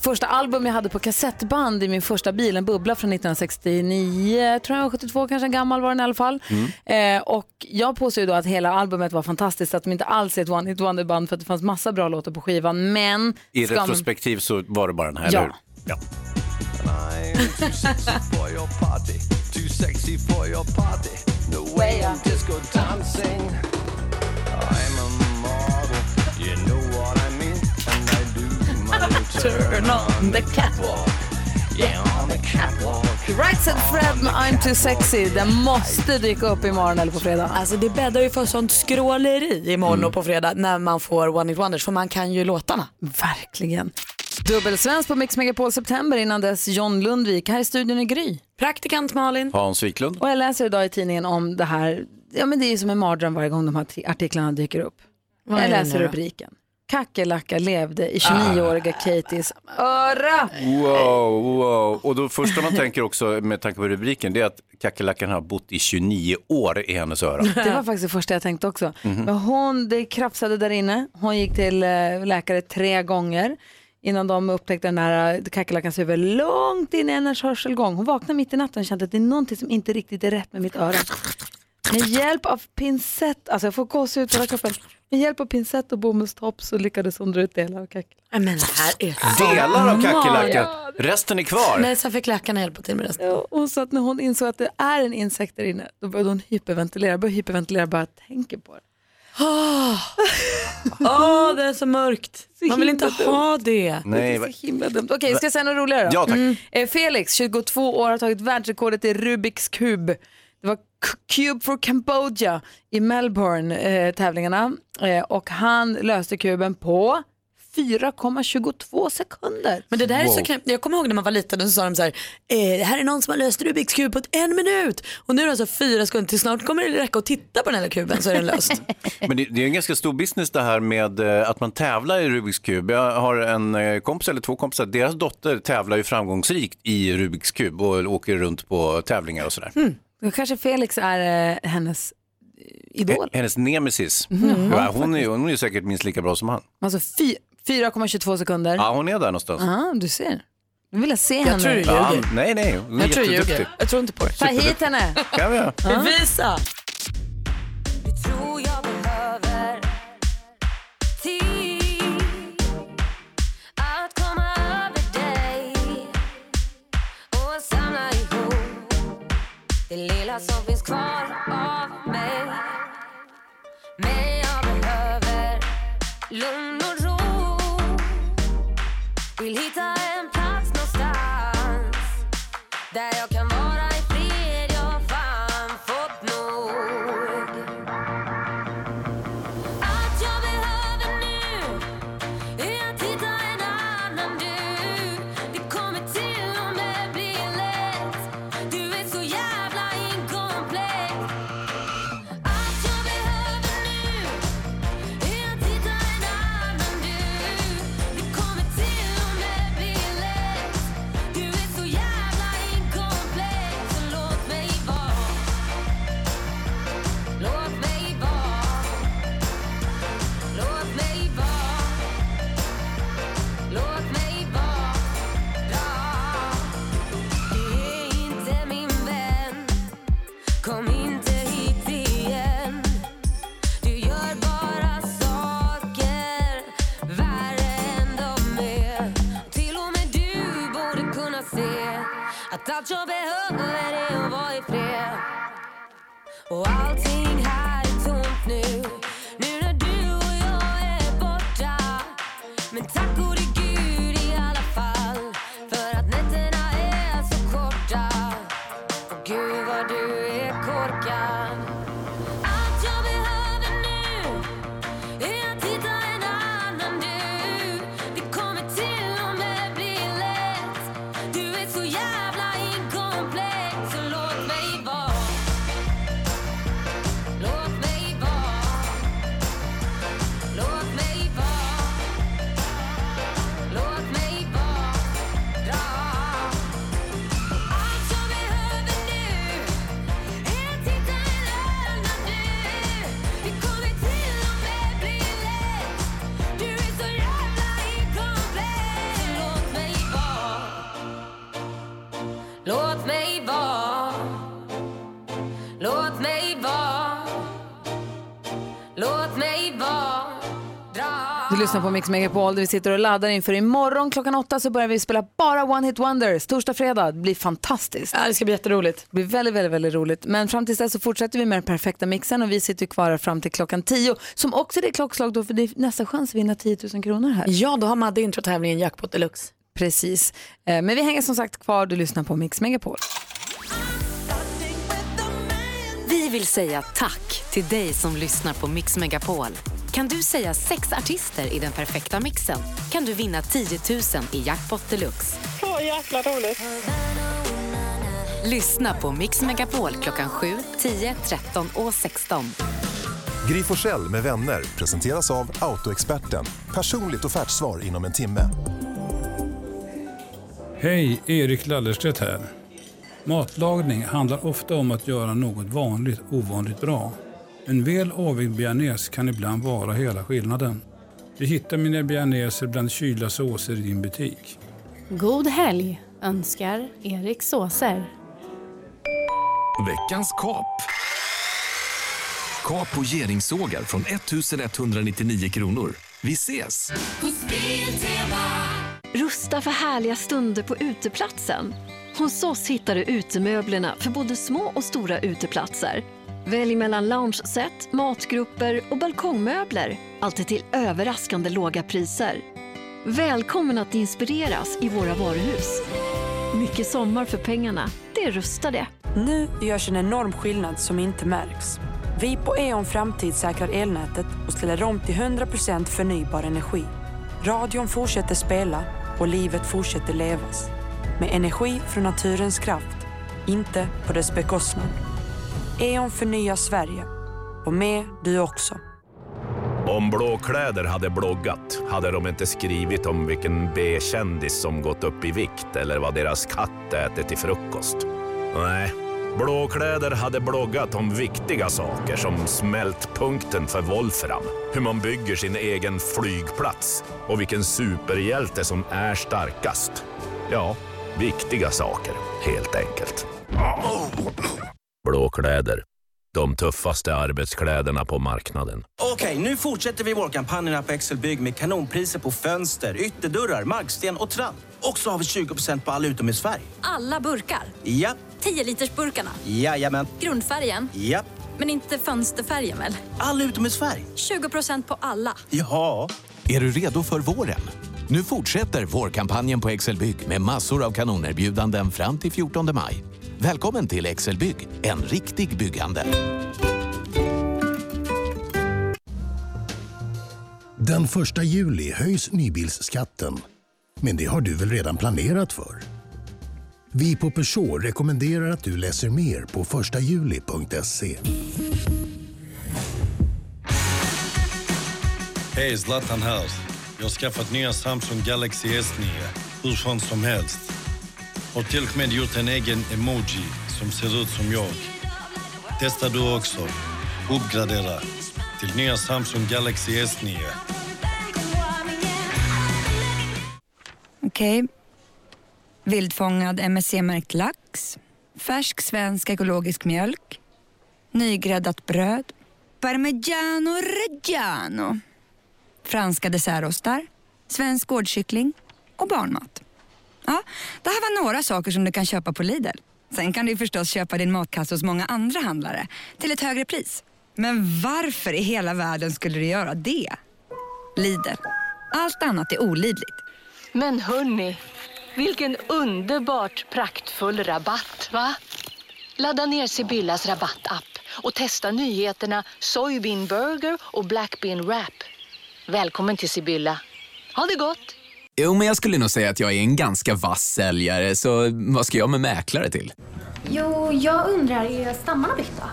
första album jag hade på kassettband i min första bil, en bubbla från 1969, tror jag var 72 kanske, gammal var den i alla fall. Eh, och jag påstår ju då att hela albumet var fantastiskt, att de inte alls är ett one hit wonder band för att det fanns massa bra låtar på skivan, men I ska man- retrospektiv så var det bara den här, Ja. eller hur? Ja. No way I'm disco dancing. I'm a model. You know turn on the catwalk. Yeah, on the catwalk. Right said Fred med I'm too sexy, den måste dyka upp imorgon eller på fredag. Alltså det bäddar ju för sånt skråleri imorgon och på fredag när man får One Hit Wonders för man kan ju låtarna. Verkligen. Dubbelsvensk på Mix Megapol September, innan dess John Lundvik. Här i studion i Gry. Praktikant Malin. Hans Wiklund. Och jag läser idag i tidningen om det här, ja men det är ju som en mardröm varje gång de här ti- artiklarna dyker upp. Vad jag läser rubriken. Kackerlacka levde i 29-åriga Katies öra. Wow, wow. Och då första man tänker också med tanke på rubriken det är att kackerlackan har bott i 29 år i hennes öra. Det var faktiskt det första jag tänkte också. Mhm. Men hon, det krafsade där inne. Hon gick till eh, läkare tre gånger innan de upptäckte den där eh, kackerlackans huvud långt in i hennes hörselgång. Hon vaknade mitt i natten och kände att det är någonting som inte riktigt är rätt med mitt öra. Med hjälp av pincett, alltså jag får gåshud på hela kroppen. Med hjälp av pincett och bomullstopp så lyckades hon dra ut delar av kackerlackan. Men det här är Delar av kackerlackan, resten är kvar. Nej, sen fick läkarna hjälpa till med resten. Ja, och så att när hon insåg att det är en insekt där inne, då började hon hyperventilera. Började hyperventilera bara tänker på det. Åh, Åh, det är så mörkt. Man vill inte ha det. Nej, Det är så himla dumt. Okej, ska jag säga något roligare då? Ja, tack. Mm. Eh, Felix, 22 år, har tagit världsrekordet i Rubiks kub. Cube for Cambodia i Melbourne, eh, tävlingarna. Eh, och han löste kuben på 4,22 sekunder. Men det där är så Wow. knäppt. Jag kommer ihåg när man var liten och så sa de så här, eh, det här är någon som har löst Rubiks kub på en minut. Och nu är det alltså fyra sekunder till snart kommer det räcka att titta på den här kuben så är den löst. Men det, det är en ganska stor business det här med eh, att man tävlar i Rubiks kub. Jag har en eh, kompis eller två kompisar, deras dotter tävlar ju framgångsrikt i Rubiks kub och åker runt på tävlingar och sådär. Då kanske Felix är eh, hennes Idol. Hennes nemesis. Mhm. Ja, hon, är, hon är ju säkert minst lika bra som han. Alltså fy- 4,22 sekunder. Ja, hon är där någonstans. Ja, du ser. Nu vill jag se Jag henne. tror du Ja, ljuger. nej, nej, hon är Jag tror du jätteduktig. ljuger. Jag tror inte på det. Ta hit henne. Kan vi göra? Bevisa. tror jag det lilla som finns kvar av mig. Men jag behöver lugn och ro. Vill hitta en plats någonstans där jag Att allt jag behöver lyssnar på Mix Megapol där vi sitter och laddar inför imorgon klockan åtta så börjar vi spela bara One Hit Wonders. Torsdag, fredag. Det blir fantastiskt. Ja, det ska bli jätteroligt. Det blir väldigt, väldigt, väldigt roligt. Men fram tills dess så fortsätter vi med den perfekta mixen och vi sitter kvar här fram till klockan tio. Som också är det klockslag då för det är nästa chans att vinna 10 000 kronor här. Ja, då har Madde introtävlingen Jackpot Deluxe. Precis. Eh, Men vi hänger som sagt kvar. Du lyssnar på Mix Megapol. Vi vill säga tack till dig som lyssnar på Mix Megapol. Kan du säga sex artister i den perfekta mixen? Kan du vinna 10 000 i Jackpot Deluxe. Så jäkla roligt. Lyssna på Mix Megapol klockan 7, 10, 13 och 16. Gry Forssell med vänner presenteras av Autoexperten. Personligt offertsvar inom en timme. Hej, Erik Lallerstedt här. Matlagning handlar ofta om att göra något vanligt ovanligt bra. En väl avvägd bearnaise kan ibland vara hela skillnaden. Du hittar mina bearnaiser bland kylda såser i din butik. God helg önskar Erik Såser. Veckans kap. Kap och geringsågar från 1199 kronor. Vi ses! Rusta för härliga stunder på uteplatsen. Hos oss hittar du utemöblerna för både små och stora uteplatser. Välj mellan loungeset, matgrupper och balkongmöbler. Alltid till överraskande låga priser. Välkommen att inspireras i våra varuhus. Mycket sommar för pengarna. Det är det. Nu görs en enorm skillnad som inte märks. Vi på E.ON Framtid säkrar elnätet och ställer om till 100% förnybar energi. Radion fortsätter spela och livet fortsätter levas. Med energi från naturens kraft, inte på dess bekostnad. E.ON förnyar Sverige. Och med du också. Om Blåkläder hade bloggat hade de inte skrivit om vilken B-kändis som gått upp i vikt eller vad deras katt äter till frukost. Nej, Blåkläder hade bloggat om viktiga saker som smältpunkten för Wolfram, hur man bygger sin egen flygplats och vilken superhjälte som är starkast. Ja, viktiga saker, helt enkelt. Blåkläder, de tuffaste arbetskläderna på marknaden. Okej, nu fortsätter vi vårkampanjerna på Excelbygg med kanonpriser på fönster, ytterdörrar, marksten och trall. Och så har vi 20% på all utomhusfärg. Alla burkar. Ja, 10 liters burkarna. jajamän. Grundfärgen. Ja, Men inte fönsterfärgen väl? all utomhusfärg. 20% på alla. Ja. Är du redo för våren? Nu fortsätter vårkampanjen på Excelbygg med massor av kanonerbjudanden fram till 14 maj. Välkommen till Excelbygg, en riktig bygghandel. Den 1 juli höjs nybilsskatten. Men det har du väl redan planerat för? Vi på Peugeot rekommenderar att du läser mer på förstajuli.se. Hej, Zlatan här. Jag har skaffat nya Samsung Galaxy S9 hur skönt som helst och till och med gjort en egen emoji som ser ut som jag. Testa du också. Uppgradera till nya Samsung Galaxy S9. Okej. Vildfångad MSC-märkt lax. Färsk svensk ekologisk mjölk. Nygräddat bröd. Parmigiano Reggiano. Franska dessertostar. Svensk gårdkyckling. Och barnmat. Ja, det här var några saker som du kan köpa på Lidl. Sen kan du förstås köpa din matkasse hos många andra handlare till ett högre pris. Men varför i hela världen skulle du göra det? Lidl. Allt annat är olidligt. Men hörni, vilken underbart praktfull rabatt, va? Ladda ner Sibyllas rabattapp och testa nyheterna Soybean Burger och Black Bean Wrap. Välkommen till Sibylla. Ha det gott! Jo, men jag skulle nog säga att jag är en ganska vass säljare, så vad ska jag med mäklare till? Jo, jag undrar, är stammarna bytta?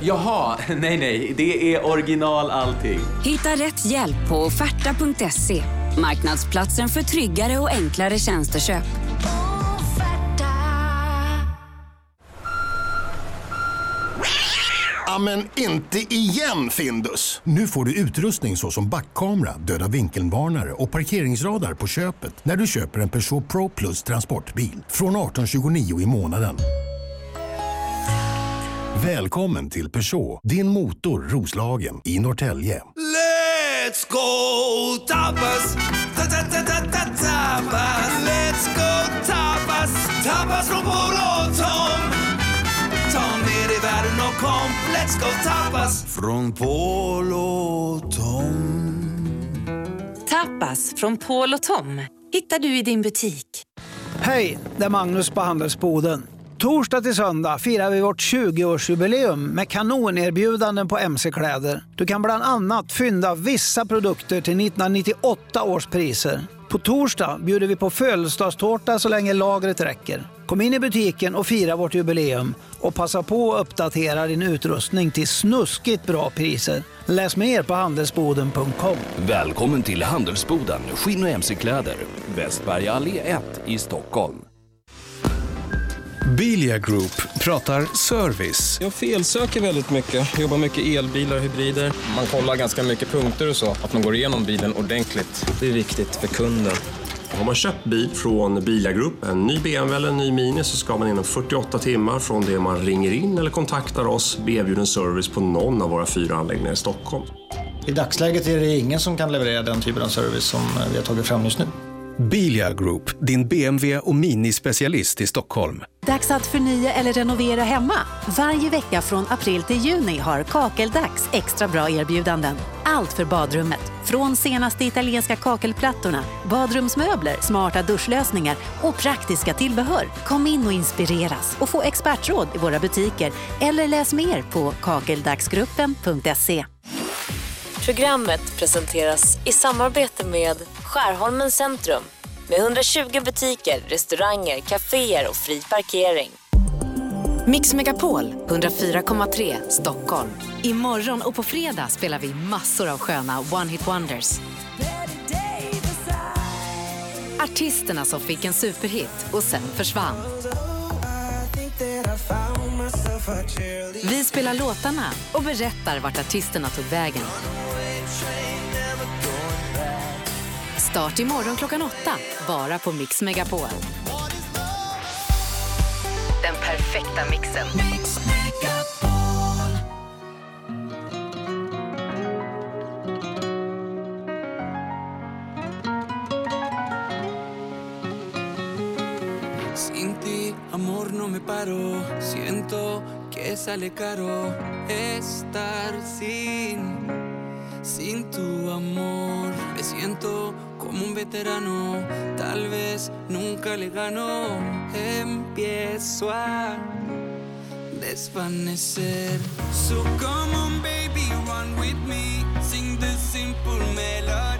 Jaha, nej nej, det är original allting. Hitta rätt hjälp på offerta.se. Marknadsplatsen för tryggare och enklare tjänsteköp. Amen, inte igen Findus! Nu får du utrustning såsom backkamera, döda vinkelvarnare och parkeringsradar på köpet när du köper en Peugeot Pro Plus transportbil från 1829 i månaden. Välkommen till Peugeot, din motor Roslagen i Norrtälje. Let's go tapas! Ta, ta, ta, ta, ta, tapas! Let's go tapas! Tapas från Polo kom Let's go tapas! Från Polo Tom Tapas från Paul och Tom hittar du i din butik. Hej, det är Magnus på Handelsboden. Torsdag till söndag firar vi vårt 20-årsjubileum med kanonerbjudanden på mc-kläder. Du kan bland annat fynda vissa produkter till 1998 års priser. På torsdag bjuder vi på födelsedagstårta så länge lagret räcker. Kom in i butiken och fira vårt jubileum och passa på att uppdatera din utrustning till snuskigt bra priser. Läs mer på handelsboden.com. Välkommen till Handelsboden Skinn och MC-kläder, Västberga allé 1 i Stockholm. Bilia Group pratar service. Jag felsöker väldigt mycket. Jobbar mycket elbilar och hybrider. Man kollar ganska mycket punkter och så. Att man går igenom bilen ordentligt. Det är viktigt för kunden. Har man köpt bil från Bilia Group, en ny BMW eller en ny Mini, så ska man inom 48 timmar från det man ringer in eller kontaktar oss bli erbjuden service på någon av våra fyra anläggningar i Stockholm. I dagsläget är det ingen som kan leverera den typen av service som vi har tagit fram just nu. Bilia Group, din BMW och Mini-specialist i Stockholm. Dags att förnya eller renovera hemma. Varje vecka från april till juni har Kakeldags extra bra erbjudanden. Allt för badrummet. Från senaste italienska kakelplattorna, badrumsmöbler, smarta duschlösningar och praktiska tillbehör. Kom in och inspireras och få expertråd i våra butiker eller läs mer på kakeldagsgruppen.se. Programmet presenteras i samarbete med Skärholmen centrum med 120 butiker, restauranger, kaféer och fri parkering. Mix Megapol 104,3 Stockholm. Imorgon och på fredag spelar vi massor av sköna One Hit Wonders. Artisterna som fick en superhit och sen försvann. Vi spelar låtarna och berättar vart artisterna tog vägen. Start imorgon klockan åtta, bara på Mix Megapol. Den perfekta mixen. Mix amor, no me paro. Siento que sale caro estar sin, sin tu amor. Me siento como un veterano, tal vez nunca le gano. Empiezo a desvanecer. So come on, baby, run with me, sing the simple melody.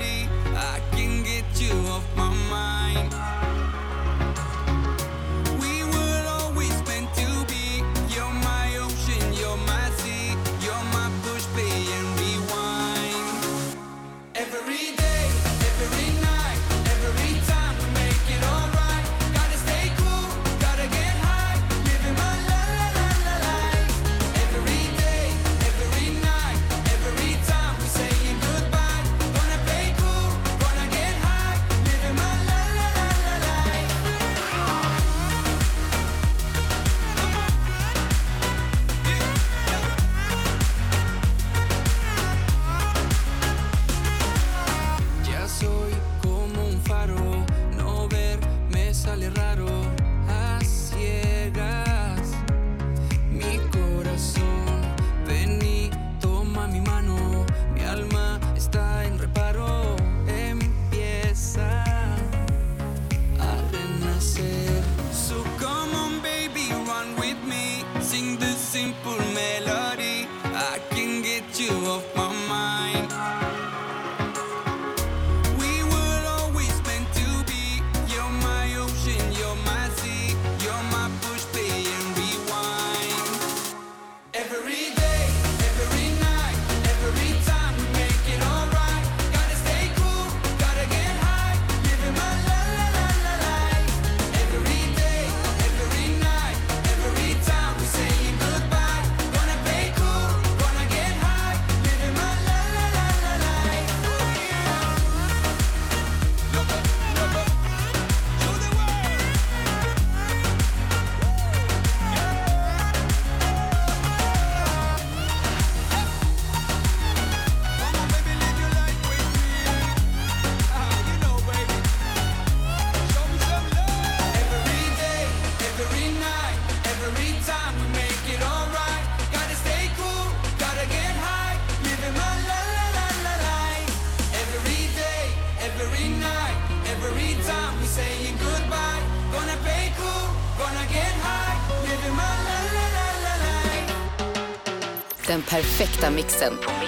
perfekta mixen.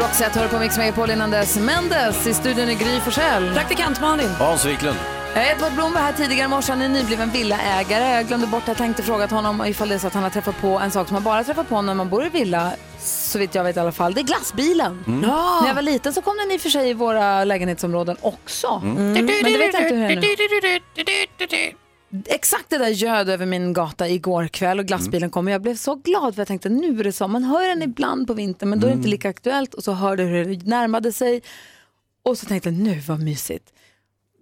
Roxette hör på Mix Megapol innan dess. Mendes i studion i Gry Forssell. Praktikant Malin. Hans Wiklund. Edvard Blom var här tidigare i morse. Han är nybliven villaägare. Jag glömde bort, jag tänkte fråga honom ifall det är så att han har träffat på en sak som man bara träffar på när man bor i villa. Så vitt jag vet i alla fall. Det är glassbilen. Mm. Ja. När jag var liten så kom den i och för sig i våra lägenhetsområden också. Mm. Men det vet jag inte hur det är nu. Exakt det där ljöd över min gata igår kväll och glassbilen kom. Och jag blev så glad för jag tänkte nu är det så. Man hör den ibland på vintern men då är det inte lika aktuellt. Och så hörde hur det närmade sig. Och så tänkte jag nu vad mysigt.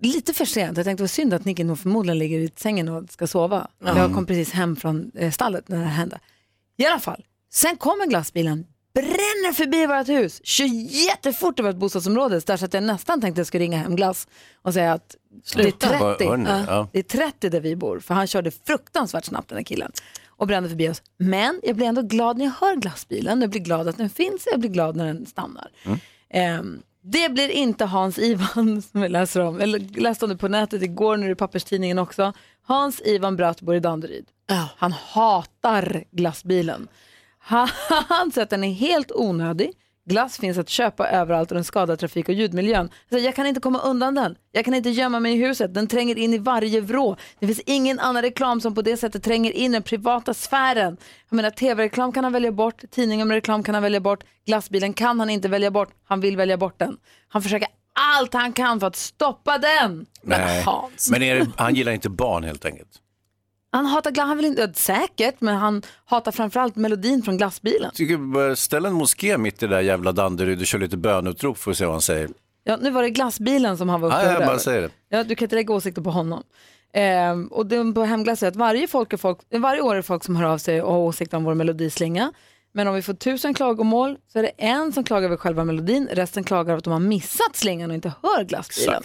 Lite för sent, jag tänkte vad synd att Nicky nog förmodligen ligger i sängen och ska sova. Jag kom precis hem från eh, stallet när det hände. I alla fall, sen kommer glassbilen, bränner förbi vårt hus, kör jättefort över ett bostadsområde där så att jag nästan tänkte att jag skulle ringa hem glass och säga att Sluta. det är 30. Hör ni? Ja. Det är 30 där vi bor, för han körde fruktansvärt snabbt den här killen och brände förbi oss. Men jag blir ändå glad när jag hör glassbilen, jag blir glad att den finns, jag blir glad när den stannar. Ehm, det blir inte Hans Ivan som jag läser om. Jag läste om det på nätet igår, nu är det i papperstidningen också. Hans Ivan Bratt bor i Danderyd. Han hatar glassbilen. Han, säger att den är helt onödig. Glass finns att köpa överallt och den skadar trafik och ljudmiljön. Så jag kan inte komma undan den. Jag kan inte gömma mig i huset. Den tränger in i varje vrå. Det finns ingen annan reklam som på det sättet tränger in den privata sfären. Jag menar, tv-reklam kan han välja bort, tidningar med reklam kan han välja bort, glassbilen kan han inte välja bort, han vill välja bort den. Han försöker allt han kan för att stoppa den. Nej. Men är det, han gillar inte barn helt enkelt. Han hatar glass, han vill inte, säkert, men han hatar framförallt melodin från glassbilen. Tycker ställa en moské mitt i det där jävla Danderyd och kör lite bönutrop för att se vad han säger. Ja, nu var det glassbilen som han var Ja, upprörd jag bara över. säger det. Ja, du kan inte lägga åsikter på honom. Ehm, och det på Hemglass är att varje, folk är folk, varje år är det folk som hör av sig och har åsikter om vår melodislinga. Men om vi får tusen klagomål så är det en som klagar över själva melodin, resten klagar över att de har missat slingan och inte hör glassbilen.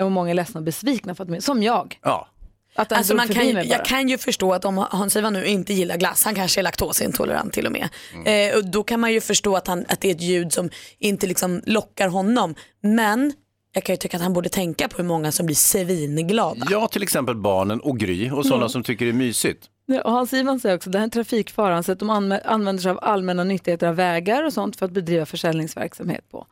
Och många är ledsna och besvikna för att som jag. Ja. Att Alltså man kan, bara. jag kan ju förstå att om Hans-Ivan nu inte gillar glass, han kanske är laktosintolerant till och med. Mm. Eh, och då kan man ju förstå att, han, att det är ett ljud som inte liksom lockar honom. Men jag kan ju tycka att han borde tänka på hur många som blir svinglada. Ja, till exempel barnen och Gry och sådana Mm. som tycker det är mysigt. Ja, och Hans Ivan säger också att det här är en trafikfara. Han säger att de anvä- använder sig av allmänna nyttigheter av vägar och sånt för att bedriva försäljningsverkverksamhet på.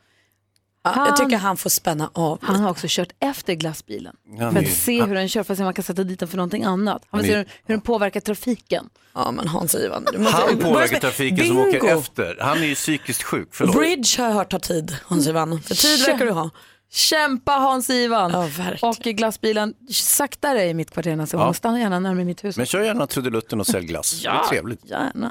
Ja, jag tycker han får spänna av Han har också kört efter glassbilen Han för är- att se hur den kör, för att se om man kan sätta dit den för någonting annat. Han vill Han se är- hur, hur den påverkar trafiken. Ja men Hans Ivan, Han påverkar trafiken som åker Bingo. efter. Han är ju psykiskt sjuk. Förlåt. Bridge har jag hört tar tid Hans Ivan. För tid verkar du ha. Kämpa Hans Ivan! Ja, och glassbilen, saktare i mitt kvarter nästa Ja. gång. Stanna gärna närmare mitt hus. Men kör gärna trudelutten och sälj glass. Det är trevligt. Gärna.